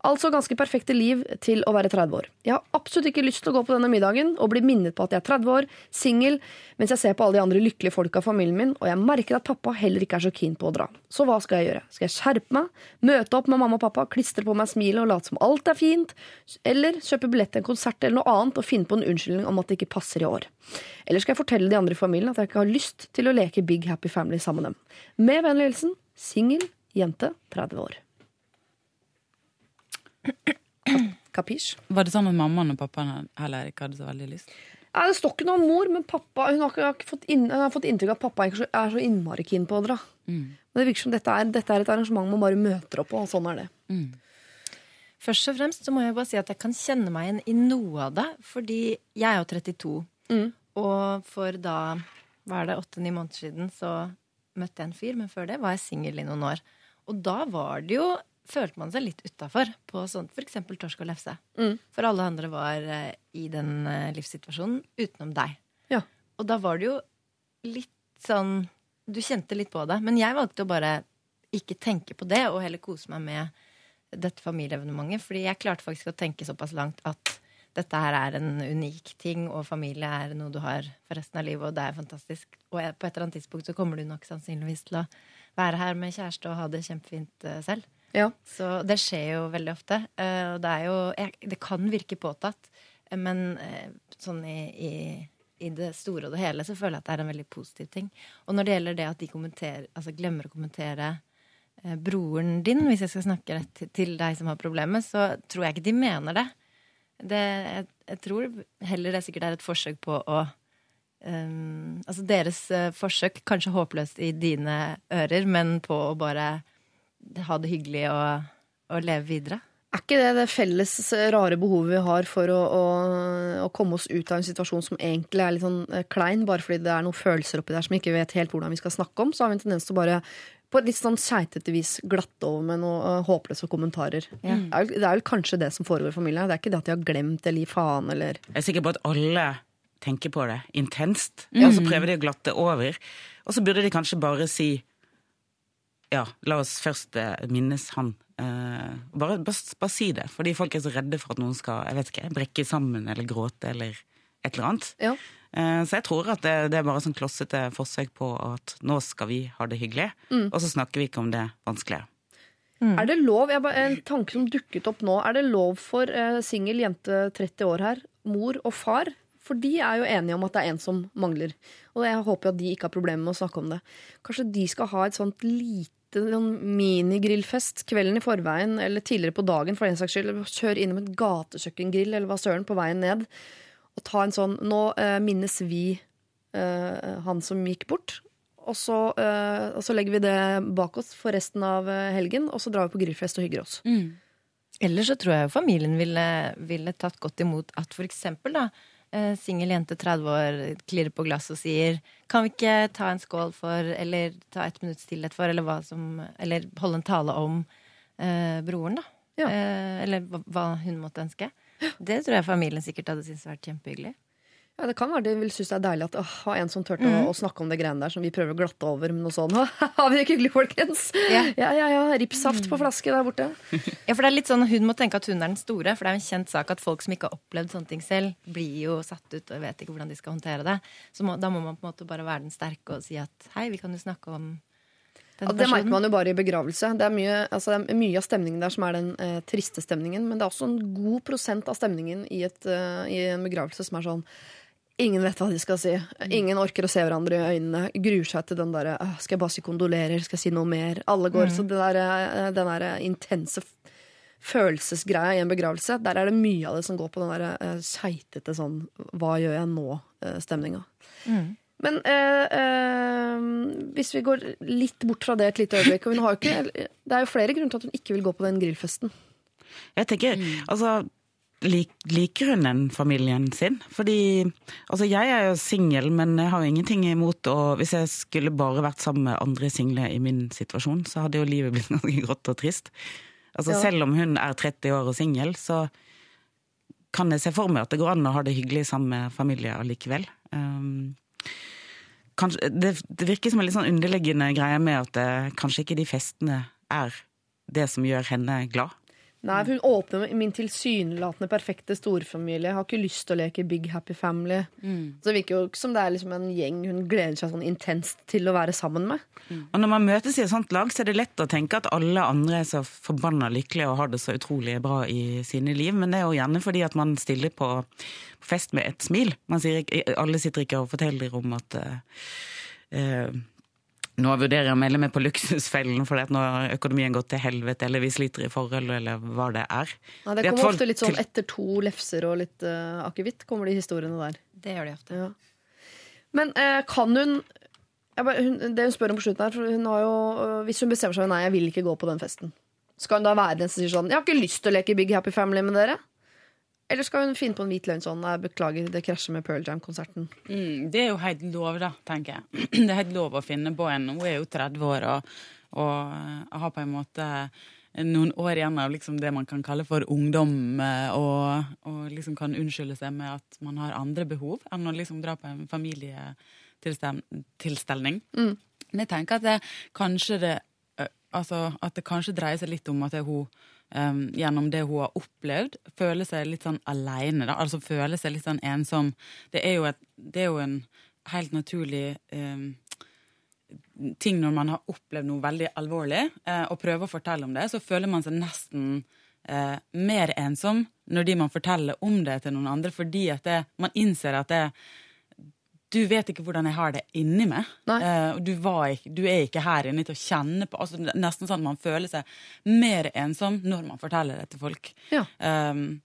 Altså ganske perfekte liv til å være 30 år. Jeg har absolutt ikke lyst til å gå på denne middagen og bli minnet på at jeg er 30 år, singel, mens jeg ser på alle de andre lykkelige folka i familien min, og jeg merker at pappa heller ikke er så keen på å dra. Så hva skal jeg gjøre? Skal jeg skjerpe meg, møte opp med mamma og pappa, klistre på meg smilet og late som alt er fint, eller kjøpe billett til en konsert eller noe annet og finne på en unnskyldning om at det ikke passer i år? Eller skal jeg fortelle de andre i familien at jeg ikke har lyst til å leke Big Happy Family sammen med dem? Med vennlig hilsen singel jente 30 år. Kapisj? Var det sånn at mammaen og pappaen heller ikke hadde så veldig lyst? Ja, Det står ikke noe om mor, men pappa, hun har, ikke, har ikke fått, inn, hun har fått inntrykk av at pappa ikke er så, innmari keen på å dra. Men det virker som dette er, dette er et arrangement man bare møter opp på, og sånn er det. Først og fremst så må jeg bare si at jeg kan kjenne meg igjen i noe av det. Fordi jeg er jo 32. Mm. Og for da hva er det, åtte-ni måneder siden så møtte jeg en fyr, men før det var jeg singel i noen år. Og da var det jo Følte man seg litt utafor på sånt eksempel torsk og lefse. Mm. For alle andre var eh, i den eh, livssituasjonen utenom deg. Ja. Og da var det jo litt sånn Du kjente litt på det. Men jeg valgte å bare ikke tenke på det, og heller kose meg med dette familieevenementet. Fordi jeg klarte faktisk å tenke såpass langt at dette her er en unik ting, og familie er noe du har for resten av livet, og det er fantastisk. Og på et eller annet tidspunkt så kommer du nok sannsynligvis til å være her med kjæreste og ha det kjempefint eh, selv. Ja. Så det skjer jo veldig ofte. eh, Og det er jo Det kan virke påtatt, eh, men sånn i, i, i det store og det hele så føler jeg at det er en veldig positiv ting. Og når det gjelder det at de altså glemmer å kommentere broren din, hvis jeg skal snakke til deg som har problemet, så tror jeg ikke de mener det. Det jeg, jeg tror heller det sikkert er et forsøk på å um, Altså deres eh, forsøk, kanskje håpløst i dine ører, men på å bare ha det hyggelig og, og leve videre. Er ikke det det felles rare behovet vi har for å, å, å komme oss ut av en situasjon som egentlig er litt sånn eh, klein, bare fordi det er noen følelser oppi der som vi ikke vet helt hvordan vi skal snakke om, så har vi en tendens til å bare på et litt sånn keitete vis glatte over med noen uh, håpløse kommentarer. Det, er, vel- det er vel kanskje det som foregår i familien. Det er ikke det at de har glemt eller gir faen eller Jeg er sikker på at alle tenker på det intenst, og så prøver de å glatte over. Og så burde de kanskje bare si ja, la oss først eh, minnes han. Uh, bare, bare, bare si det, fordi folk er så redde for at noen skal jeg vet ikke, brekke sammen eller gråte eller et eller annet. Ja. Eh, så jeg tror at det, det er bare sånn klossete forsøk på at nå skal vi ha det hyggelig, og så snakker vi ikke om det vanskelige. Er det lov, jeg bare, En tanke som dukket opp nå. Er det lov for eh, singel jente 30 år her, mor og far? For de er jo enige om at det er en som mangler. Og jeg håper at de ikke har problemer med å snakke om det. Kanskje de skal ha et sånt lite sånn minigrillfest kvelden i forveien eller tidligere på dagen for den saks skyld. Kjøre innom et gatekjøkkengrill eller hva søren på veien ned. Og ta en sånn Nå eh, minnes vi eh, han som gikk bort. og så, eh, og så legger vi det bak oss for resten av eh, helgen, og så drar vi på grillfest og hygger oss. Eller så tror jeg familien ville, ville tatt godt imot at for eksempel da, eh, singel jente 30 år klirrer på glass og sier Kan vi ikke ta en skål for, eller ta et minutts stillhet for, eller som Eller holde en tale om eh, broren, da. Ja. Eh, eller hva hun måtte ønske. Det tror jeg familien sikkert hadde syntes vært kjempehyggelig. Ja, Det kan være de vil synes det er deilig at å, ha en som turte å, å snakke om det greiene der som vi prøver å glatte over med noe sånt. Har vi det ikke hyggelig, folkens? Ja. ja, ja. ja. Ripssaft på flaske der borte. <laughs> Ja, for det er litt sånn Hun må tenke at hun er den store, for det er en kjent sak at folk som ikke har opplevd sånne ting selv, blir jo satt ut og vet ikke hvordan de skal håndtere det. Så må, da må man på en måte bare være den sterke og si at hei, vi kan jo snakke om denne og det merker man jo bare i begravelse. Det er mye, altså, det er mye av stemningen der som er den eh, triste stemningen, men det er også en god prosent av stemningen i, et, eh, i en begravelse som er sånn Ingen vet hva de skal si. Ingen orker å se hverandre i øynene. Gruer seg til den derre Skal jeg bare si kondolerer? Skal jeg si noe mer? Alle går. Så det der, eh, den der intense følelsesgreia i en begravelse, der er det mye av det som går på den der eh, keitete sånn Hva gjør jeg nå?-stemninga. Men eh, eh, hvis vi går litt bort fra det et lite øyeblikk og hun har jo ikke, Det er jo flere grunner til at hun ikke vil gå på den grillfesten. Jeg tenker, altså lik, Liker hun den familien sin? Fordi altså jeg er jo singel, men jeg har jo ingenting imot og Hvis jeg skulle bare vært sammen med andre single i min situasjon, så hadde jo livet blitt <laughs> ganske grått og trist. Altså Ja. Selv om hun er 30 år og singel, så kan jeg se for meg at det går an å ha det hyggelig sammen med familie allikevel. Um, kanskje, det, det virker som en litt sånn underliggende greie med at det, kanskje ikke de festene er det som gjør henne glad. Nei, for Hun åpner med min tilsynelatende perfekte storfamilie. Har ikke lyst til å leke Big Happy Family. Så det virker jo ikke som det er liksom en gjeng hun gleder seg sånn intenst til å være sammen med. Og når man møtes i et sånt lag, så er det lett å tenke at alle andre er så forbanna lykkelige og har det så utrolig bra i sine liv, men det er jo gjerne fordi at man stiller på fest med et smil. Man sier, ikke- alle sitter ikke og forteller om at uh, eh, nå vurderer jeg å melde meg på Luksusfellen fordi at nå har økonomien gått til helvete, eller vi sliter i forhold, eller hva det er. Ja, det kommer ofte litt sånn etter to lefser og litt uh, akevitt, kommer de historiene der. Det gjør de ofte. Ja. Men uh, kan hun, jeg bare, hun Det hun spør om på slutten her, hun har jo uh, Hvis hun bestemmer seg for nei, jeg vil ikke gå på den festen, skal hun da være den som sier sånn Jeg har ikke lyst til å leke Big Happy Family med dere? Eller skal hun finne på en hvit løgn sånn beklager, det krasjer med Pearl Jam-konserten. Mm, det er jo helt lov, da, tenker jeg. <clears throat> Det er helt lov å finne på en. Hun er jo 30 år og, og eh, har på en måte noen år igjen av liksom det man kan kalle for ungdom, eh, og, og liksom kan unnskylde seg med at man har andre behov enn å liksom dra på en familietilstelning. Men jeg tenker at det kanskje det Altså at det kanskje dreier seg litt om at det hun em, gjennom det hun har opplevd, føler seg litt sånn aleine. Altså føler seg litt sånn ensom. Det er jo, et, det er jo en helt naturlig um, ting når man har opplevd noe veldig alvorlig, uh, og prøver å fortelle om det, så føler man seg nesten uh, mer ensom når de man forteller om det til noen andre, fordi at det, man innser at det, du vet ikke hvordan jeg har det inni meg. Eh, du, var ikke, du er ikke her inne til å kjenne på altså, Nesten sånn at man føler seg mer ensom når man forteller det til folk. Ja. Um,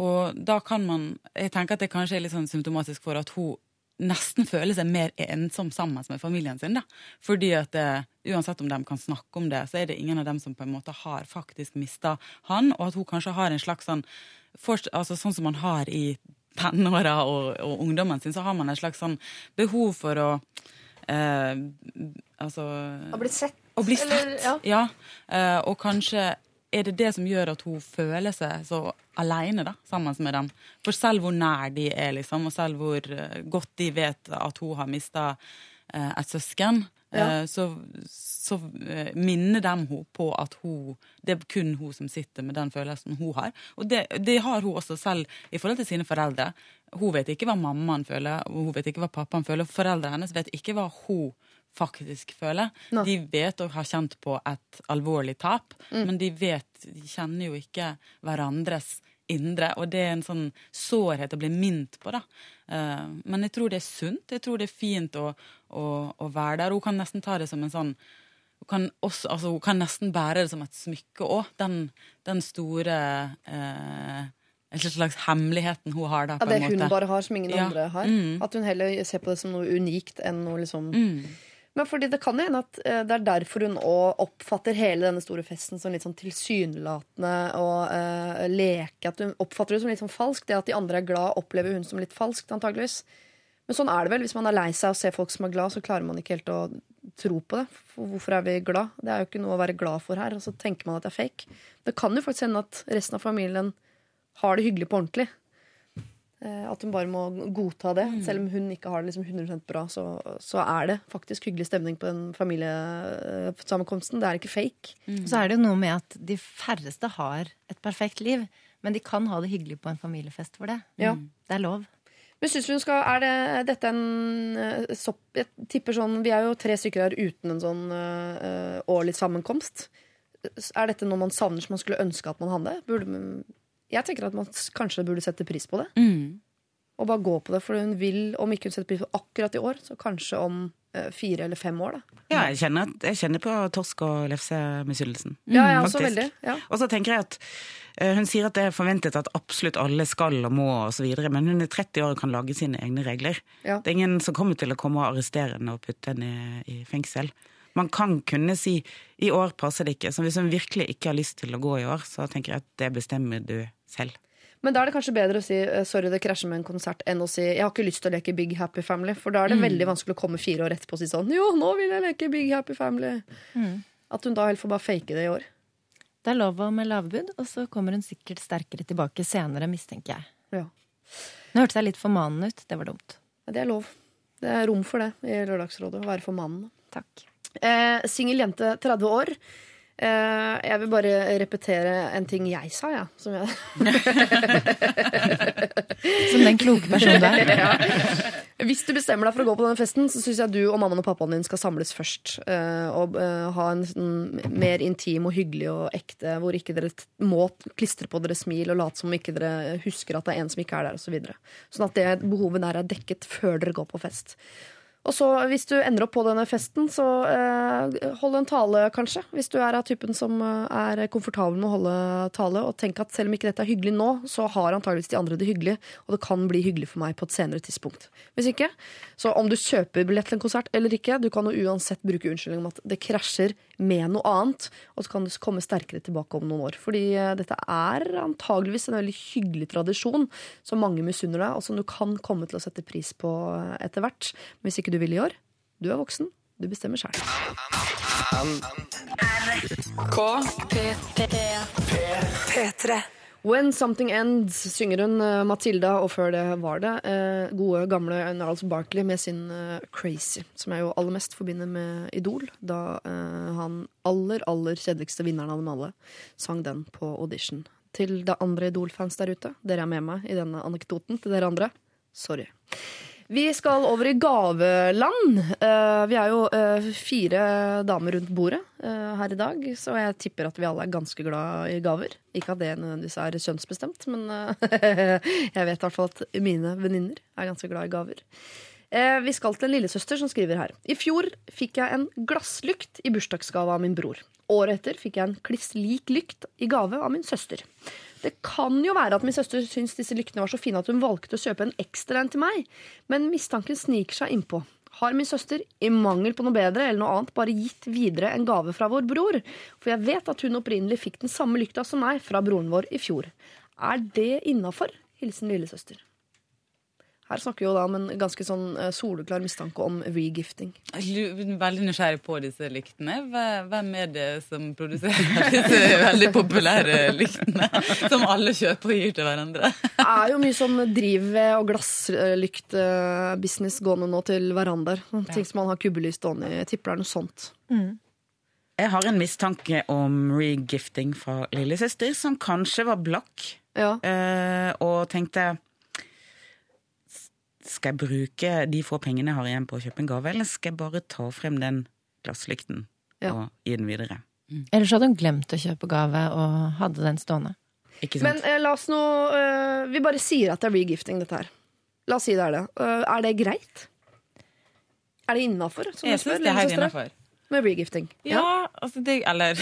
og da kan man Jeg tenker at det kanskje er litt sånn symptomatisk for at hun nesten føler seg mer ensom sammen med familien sin. da. Fordi at det, uansett om de kan snakke om det, så er det ingen av dem som på en måte har faktisk mista han, og at hun kanskje har en slags sånn for, altså Sånn som man har i tenåra og, og ungdommen sin, så har man et slags sånn behov for å eh, Altså Å bli sett. å bli eller- sett. Ja. Eh, og kanskje er det det som gjør at hun føler seg så aleine sammen med dem. For selv hvor nær de er, liksom, og selv hvor eh, godt de vet at hun har mista et søsken, Ja. eh, så, så eh, minner dem hun på at hun, det er kun hun som sitter med den følelsen hun har. Og det, det har hun også selv i forhold til sine foreldre. Hun vet ikke hva mammaen føler, hun vet ikke hva pappaen føler. Foreldrene hennes vet ikke hva hun faktisk føler. No. De vet og har kjent på et alvorlig tap, men de vet, de kjenner jo ikke hverandres indre, og det er en sånn sårhet å bli minnet på, da. Eh, men jeg tror det er sunt, jeg tror det er fint å, å, å være der. Hun kan nesten ta det som en sånn hun kan, også, altså, hun kan nesten bære det som et smykke òg, den, den store eh, En slags hemmeligheten hun har, da, Ja, på det en måte. hun bare har, som ingen Ja. andre har. Mm. At hun heller ser på det som noe unikt enn noe liksom Mm. Men fordi det kan hende at eh, det er derfor hun oppfatter hele denne store festen som litt sånn tilsynelatende og uh, leke. At hun oppfatter det som litt sånn falskt. Det at de andre er glad, opplever hun som litt falskt, antageligvis. Men sånn er det vel. Hvis man er lei seg og ser folk som er glad, så klarer man ikke helt å tro på det. For hvorfor er vi glad? Det er jo ikke noe å være glad for her. Og så tenker man at det er fake. Det kan jo faktisk hende at resten av familien har det hyggelig på ordentlig. Eh, At hun bare må godta det. Selv om hun ikke har det liksom 100% bra, så, så er det faktisk hyggelig stemning på den familiesammenkomsten. Det er ikke fake. Så er det jo noe med at de færreste har et perfekt liv. Men de kan ha det hyggelig på en familiefest for det. Ja. Det er lov. Men synes du hun skal, Er det, dette en eh, sopp Jeg tipper sånn Vi er jo tre stykker her uten en sånn uh, årlig sammenkomst. Er dette noe man savner som man skulle ønske at man hadde? Burde, man- jeg tenker at man kanskje burde sette pris på det. Mm. Og bare gå på det, for hun vil, om ikke hun setter pris på akkurat i år, så kanskje om eh, fire eller fem år. da Ja, jeg kjenner, jeg kjenner på torsk- og lefsemisunnelsen. Ja, jeg også faktisk. veldig. Ja. Og så tenker jeg at eh, Hun sier at det er forventet at absolutt alle skal og må osv., men hun er 30 år og kan lage sine egne regler. Ja. Det er ingen som kommer til å komme og arrestere henne og putte henne i, i fengsel. Man kan kunne si i år passer det ikke. Så hvis hun virkelig ikke har lyst til å gå i år, så tenker jeg at det bestemmer du selv. Men da er det kanskje bedre å si eh, sorry, det krasjer med en konsert, enn å si jeg har ikke lyst til å leke Big Happy Family. For da er det veldig vanskelig å komme fire år etterpå og si sånn jo, nå vil jeg leke Big Happy Family. At hun da helt får bare fake det i år. Det er lov med lavbud, og så kommer hun sikkert sterkere tilbake senere, mistenker jeg. Ja. Nå hørtes jeg litt formanende ut. Det var dumt. Men Det er lov. Det er rom for det i Lørdagsrådet, å være for mannen. Takk. Eh, Singel jente, 30 år. Eh, jeg vil bare repetere en ting jeg sa, ja. Som jeg <laughs> Som den kloke personen du er. <laughs> ja. Hvis du bestemmer deg for å gå på denne festen, så syns jeg du og mammaen og pappaen din skal samles først. eh, og eh, ha en sånn mer intim og hyggelig og ekte, hvor ikke dere må klistre på dere smil og late som ikke dere husker at det er en som ikke er der, osv. Så videre. sånn at det behovet der er dekket før dere går på fest. Og så Hvis du ender opp på denne festen, så eh, hold en tale, kanskje. Hvis du er av typen som eh, er komfortabel med å holde tale. Og tenk at selv om ikke dette er hyggelig nå, så har antageligvis de andre det hyggelig. Og det kan bli hyggelig for meg på et senere tidspunkt. Hvis ikke, så om du kjøper billett til en konsert eller ikke, du kan jo uansett bruke unnskyldning om at det krasjer med noe annet. Og så kan du komme sterkere tilbake om noen år. Fordi eh, dette er antageligvis en veldig hyggelig tradisjon som mange misunner deg, og som du kan komme til å sette pris på eh, etter hvert. Hvis ikke du vil i år, du er voksen. Du bestemmer sjøl. P3. When Something Ends synger hun eh, Matilda, og før det var det eh, gode, gamle Narls Barkley med sin eh, Crazy, som jeg jo aller mest forbinder med Idol, da eh, han aller, aller kjedeligste vinneren av dem alle sang den på audition. Til de andre Idol-fans der ute, dere er med meg i denne anekdoten. Til dere andre, sorry. Vi skal over i gaveland. Eh, vi er jo eh, fire damer rundt bordet eh, her i dag, så jeg tipper at vi alle er ganske glad i gaver. Ikke at det nødvendigvis er kjønnsbestemt, men <laughs> jeg vet i hvert fall at mine venninner er ganske glad i gaver. Vi skal til en lillesøster som skriver her. I fjor fikk jeg en glasslykt i bursdagsgave av min bror. Året etter fikk jeg en kliss lik lykt i gave av min søster. Det kan jo være at min søster syntes disse lyktene var så fine at hun valgte å kjøpe en ekstra en til meg, men mistanken sniker seg innpå. Har min søster, i mangel på noe bedre eller noe annet, bare gitt videre en gave fra vår bror? For jeg vet at hun opprinnelig fikk den samme lykta som meg fra broren vår i fjor. Er det innafor? Hilsen lillesøster. Her snakker vi jo da om en ganske sånn eh, soleklar mistanke om regifting. Jeg er veldig nysgjerrig på disse lyktene. Hvem er det som produserer <laughs> disse veldig populære lyktene? Som alle kjøper og gir til hverandre. Det er jo mye sånn drivved- og glasslyktbusiness gående nå til verandaer. Ting som man har kubbelys stående i. Jeg tipper det er noe sånt. Jeg har en mistanke om regifting fra lillesøster, som kanskje var blakk, Ja. eh, og tenkte Skal jeg bruke de få pengene jeg har igjen på å kjøpe en gave, eller skal jeg bare ta frem den glasslykten Ja. og gi den videre? Eller så hadde hun glemt å kjøpe gave og hadde den stående. Ikke Men eh, la oss nå eh, Vi bare sier at det er regifting, dette her. La oss si det er det. Uh, er det greit? Er det innafor? Jeg syns det er helt innafor. Med regifting. Ja, altså det Eller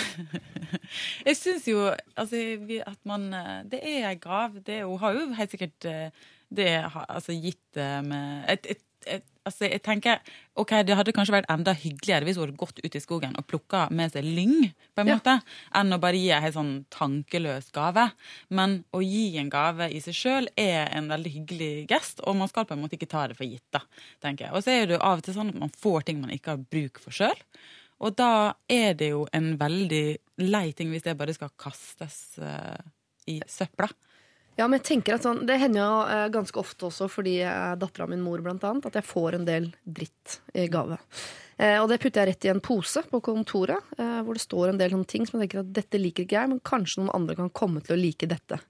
<laughs> Jeg syns jo altså, at man eh, Det er ei gave. Det, hun har jo helt sikkert eh, det har, altså, gitt det med et, et, et, altså, Jeg tenker ok, det hadde kanskje vært enda hyggeligere hvis hun hadde gått ut i skogen og plukka med seg lyng, på en Ja. måte, enn å bare gi en helt sånn tankeløs gave. Men å gi en gave i seg sjøl er en veldig hyggelig gest, og man skal på en måte ikke ta det for gitt. da, tenker jeg. Og så er det jo av og til sånn at man får ting man ikke har bruk for sjøl. Og da er det jo en veldig lei ting hvis det bare skal kastes uh, i søpla. Ja, men jeg tenker at sånn, Det hender jo eh, ganske ofte også fordi er dattera min mor, blant annet, at jeg får en del dritt i gave. Eh, og det putter jeg rett i en pose på kontoret, eh, hvor det står en del sånne ting som jeg tenker at dette liker ikke jeg, men kanskje noen andre kan komme til å like dette.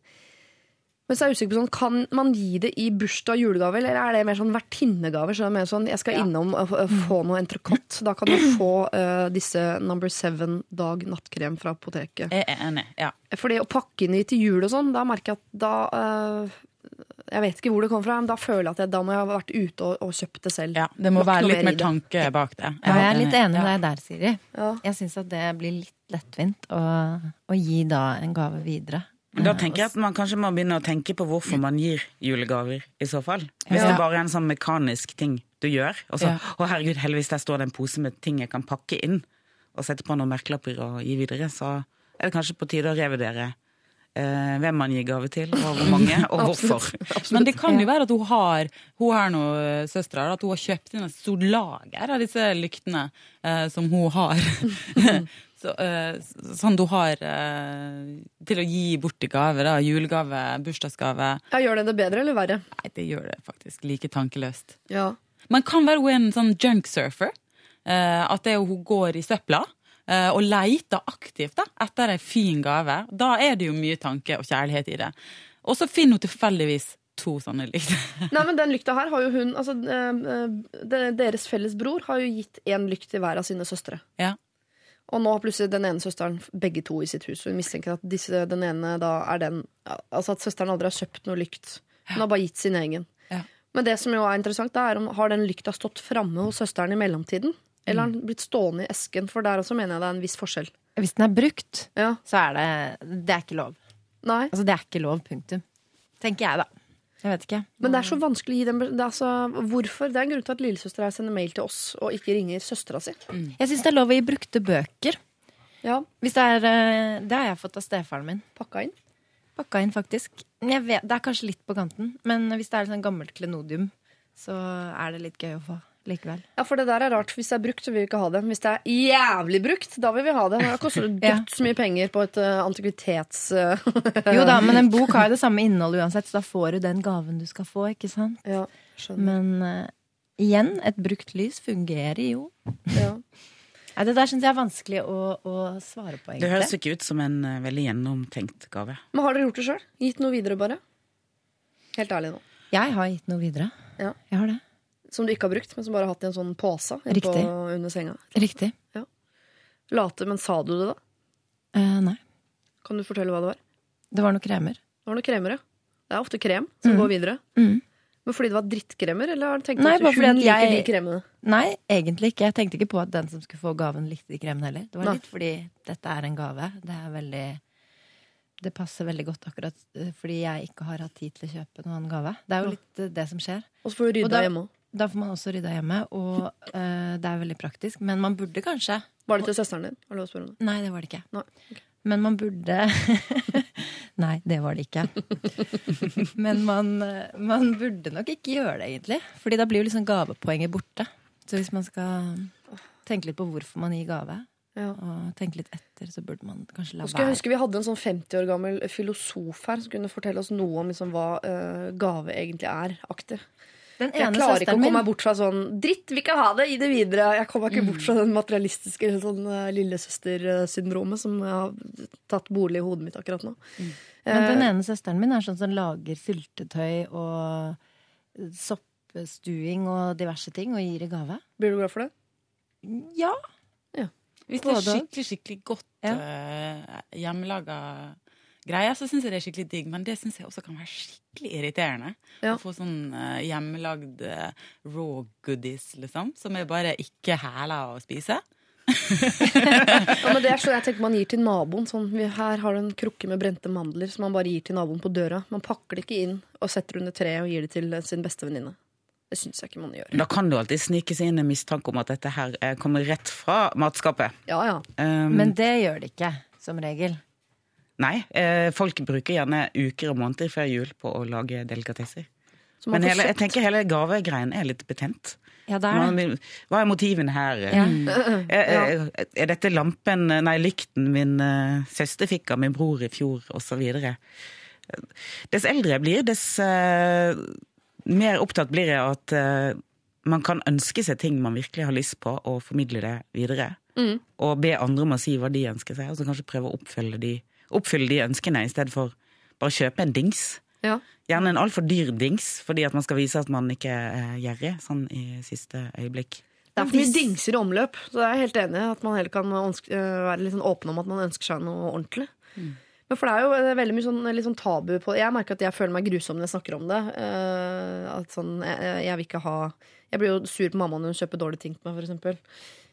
Men så er jeg usikker på sånn, Kan man gi det i bursdag og julegave, eller er det mer sånn vertinnegave? Så jeg, mener sånn, jeg skal innom og <clears throat> få noe entrecôte. Da kan du få uh, disse Number Seven dag nattkrem fra apoteket. Jeg er enig. ja. Fordi å pakke inn i til jul og sånn, da merker jeg at da uh, Jeg vet ikke hvor det kommer fra, men da føler jeg at jeg, da må jeg ha vært ute og, og kjøpt det selv. ja. Det må Lagt være litt mer tanke bak det. Ja, jeg er litt enig med Ja. deg der, Siri. Ja. Jeg syns at det blir litt lettvint å, å gi da en gave videre. Da tenker jeg at man kanskje må begynne å tenke på hvorfor man gir julegaver, i så fall. Hvis Ja. det bare er en sånn mekanisk ting du gjør. Og så, Ja. å herregud, heldigvis der står det en pose med ting jeg kan pakke inn, og sette på noen merkelapper og gi videre, så er det kanskje på tide å revurdere eh, hvem man gir gave til, og hvor mange, <laughs> og hvorfor. <laughs> Men det kan jo være at hun har Hun har noen søstre, at hun har kjøpt inn et stort lager av disse lyktene eh, som hun har. <laughs> Så, eh, sånn du har eh, til å gi bort i gave. da, Julegave, bursdagsgave. Ja, Gjør det det bedre eller verre? Nei, det gjør det faktisk like tankeløst. Ja. Man kan være hun en sånn junksurfer. surfer at det er hun går i søpla eh, og leter aktivt da, etter ei en fin gave. Da er det jo mye tanke og kjærlighet i det. Og så finner hun tilfeldigvis to sånne lykter. Nei, men den lykta her har jo hun altså, Deres felles bror har jo gitt én lykt til hver av sine søstre. Ja. Og nå har plutselig den ene søsteren begge to i sitt hus. Og hun mistenker at disse, den ene da er den Altså at søsteren aldri har kjøpt noe lykt. Hun har bare gitt sin egen. Ja. Men det som jo er interessant, er om har den lykta stått framme hos søsteren i mellomtiden. Eller har den blitt stående i esken? For der også mener jeg det er en viss forskjell. Hvis den er brukt, Ja. så er det Det er ikke lov. Nei. Altså, det er ikke lov, punktum. Tenker jeg, da. Jeg vet ikke. Men det er så vanskelig å gi dem det er så, Hvorfor? Det er en grunn til at lillesøstera sender mail til oss og ikke ringer søstera si. Jeg syns det er lov å gi brukte bøker. Ja, Hvis det er eh, Det har jeg fått av stefaren min. pakka inn. Pakka inn, faktisk. Vet, det er kanskje litt på kanten, men hvis det er sånn gammelt klenodium, så er det litt gøy å få likevel. Ja, for det der er rart. Hvis det er brukt, så vil vi ikke ha det. Hvis det er jævlig brukt, da vil vi ha det. Det koster <laughs> Ja. dødsmye penger på et uh, antikvitets... Uh, Jo da, men en bok har jo det <laughs> samme innholdet uansett, så da får du den gaven du skal få, ikke sant? ja, skjønner. Men uh, igjen, et brukt lys fungerer jo. Ja. <laughs> Nei, det der syns jeg er vanskelig å, å svare på, Det høres ikke ut som en veldig gjennomtenkt gave. Men har dere gjort det sjøl? Gitt noe videre, bare? Helt ærlig nå. Jeg har gitt noe videre. Ja. Jeg har det. Som du ikke har brukt, men som bare har hatt i en sånn pose under senga. Riktig. Late, men sa du det da? Eh, nei. Kan du fortelle hva det var? Det var noen kremer. Det var noen kremer, ja. Det er ofte krem som mm. går videre. Mm. Men fordi det var drittkremer, eller har du tenkt Nei, at du hun liker jeg- de kremene? Nei, egentlig ikke. Jeg tenkte ikke på at den som skulle få gaven, likte de kremene heller. Det var Nei. litt fordi dette er en gave. Det er veldig Det passer veldig godt akkurat eh, fordi jeg ikke har hatt tid til å kjøpe noen gave. Det er jo litt eh, det som skjer. Og så får du rydda hjemme òg. Da får man også rydda hjemme, og eh, det er veldig praktisk. Men man burde kanskje Var det til søsteren din? Har du lov å spørre om det? Nei, det var det ikke. Nei. Men man burde <laughs> Nei, det var det ikke. Men man, eh, man burde nok ikke gjøre det, egentlig. Fordi da blir jo liksom gavepoenget borte. Så hvis man skal tenke litt på hvorfor man gir gave, Ja. og tenke litt etter, så burde man kanskje la være. jeg husker Vi hadde en sånn 50 år gammel filosof her som kunne fortelle oss noe om liksom hva uh, gave egentlig er. aktig. Jeg klarer ikke å komme meg bort fra sånn Dritt, vil ikke ha det! Gi det videre! Jeg kommer ikke bort fra den materialistiske sånn, uh, lillesøstersyndromet som har tatt bolig i hodet mitt akkurat nå. Men den Eh, ene søsteren min er sånn som lager syltetøy og soppstuing og diverse ting og gir i gave. Blir du glad for det? Ja. Hvis det er skikkelig skikkelig godt Ja. uh, hjemmelaga greier, så syns jeg det er skikkelig digg. Men det syns jeg også kan være skikkelig irriterende. Ja. Å få sånn uh, hjemmelagd uh, raw goodies, liksom, som er bare ikke hæler å spise. <laughs> Ja, men det er sånn jeg tenker man gir til naboen. Sånn, vi- her har du en krukke med brente mandler som man bare gir til naboen på døra. Man pakker det ikke inn og setter under treet og gir det til sin beste venninne. Det syns jeg ikke man gjør. Da kan det jo alltid snike seg inn en mistanke om at dette her eh, kommer rett fra matskapet. Ja, ja. Um, Men det gjør det ikke, som regel. Nei, eh, folk bruker gjerne uker og måneder før jul på å lage delikatesser. Men hele, jeg tenker hele gavegreien er litt betent. Ja, det er det. Hva, er motivene her? Ja. <laughs> Er, er, er dette lampen, nei, lykten min eh, søster fikk av min bror i fjor, osv.? Dess eldre jeg blir, dess uh, mer opptatt blir jeg av at uh, man kan ønske seg ting man virkelig har lyst på, og formidle det videre. Mm. Og be andre om å si hva de ønsker seg, og så kanskje prøve å oppfølge de, oppfylle de ønskene, i stedet for bare kjøpe en dings. Ja. Gjerne en altfor dyr dings, fordi at man skal vise at man ikke er gjerrig sånn i siste øyeblikk. Det er for mye dingser i omløp, så jeg er helt enig at man heller kan øh, være litt sånn åpen om at man ønsker seg noe ordentlig. Men for det er jo øh, veldig mye sånn, sånn tabu på Jeg merker at jeg føler meg grusom når jeg snakker om det. Uh, at sånn, jeg, jeg vil ikke ha Jeg blir jo sur på mamma når hun kjøper dårlige ting til meg, eksempel.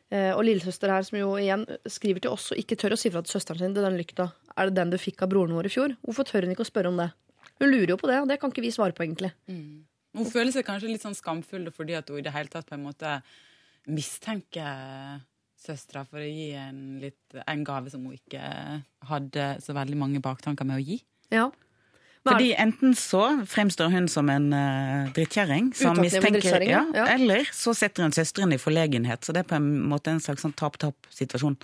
Eh, og lillesøster her, som jo igjen skriver til oss og ikke tør å si fra til søsteren sin til den lykta. Er det den du fikk av broren vår i fjor? Hvorfor tør hun ikke å spørre om det? Hun lurer jo på det, og det kan ikke vi svare på, egentlig. Hun føler seg kanskje litt sånn skamfull fordi at hun i det hele tatt på en måte mistenker søstera for å gi en, litt, en gave som hun ikke hadde så veldig mange baktanker med å gi. Ja. Fordi enten så fremstår hun som en uh, drittkjerring som mistenker drittkjerring, ja, ja. Eller så setter hun søsteren i forlegenhet. Så det er på en måte en slags sånn tap-tap-situasjon.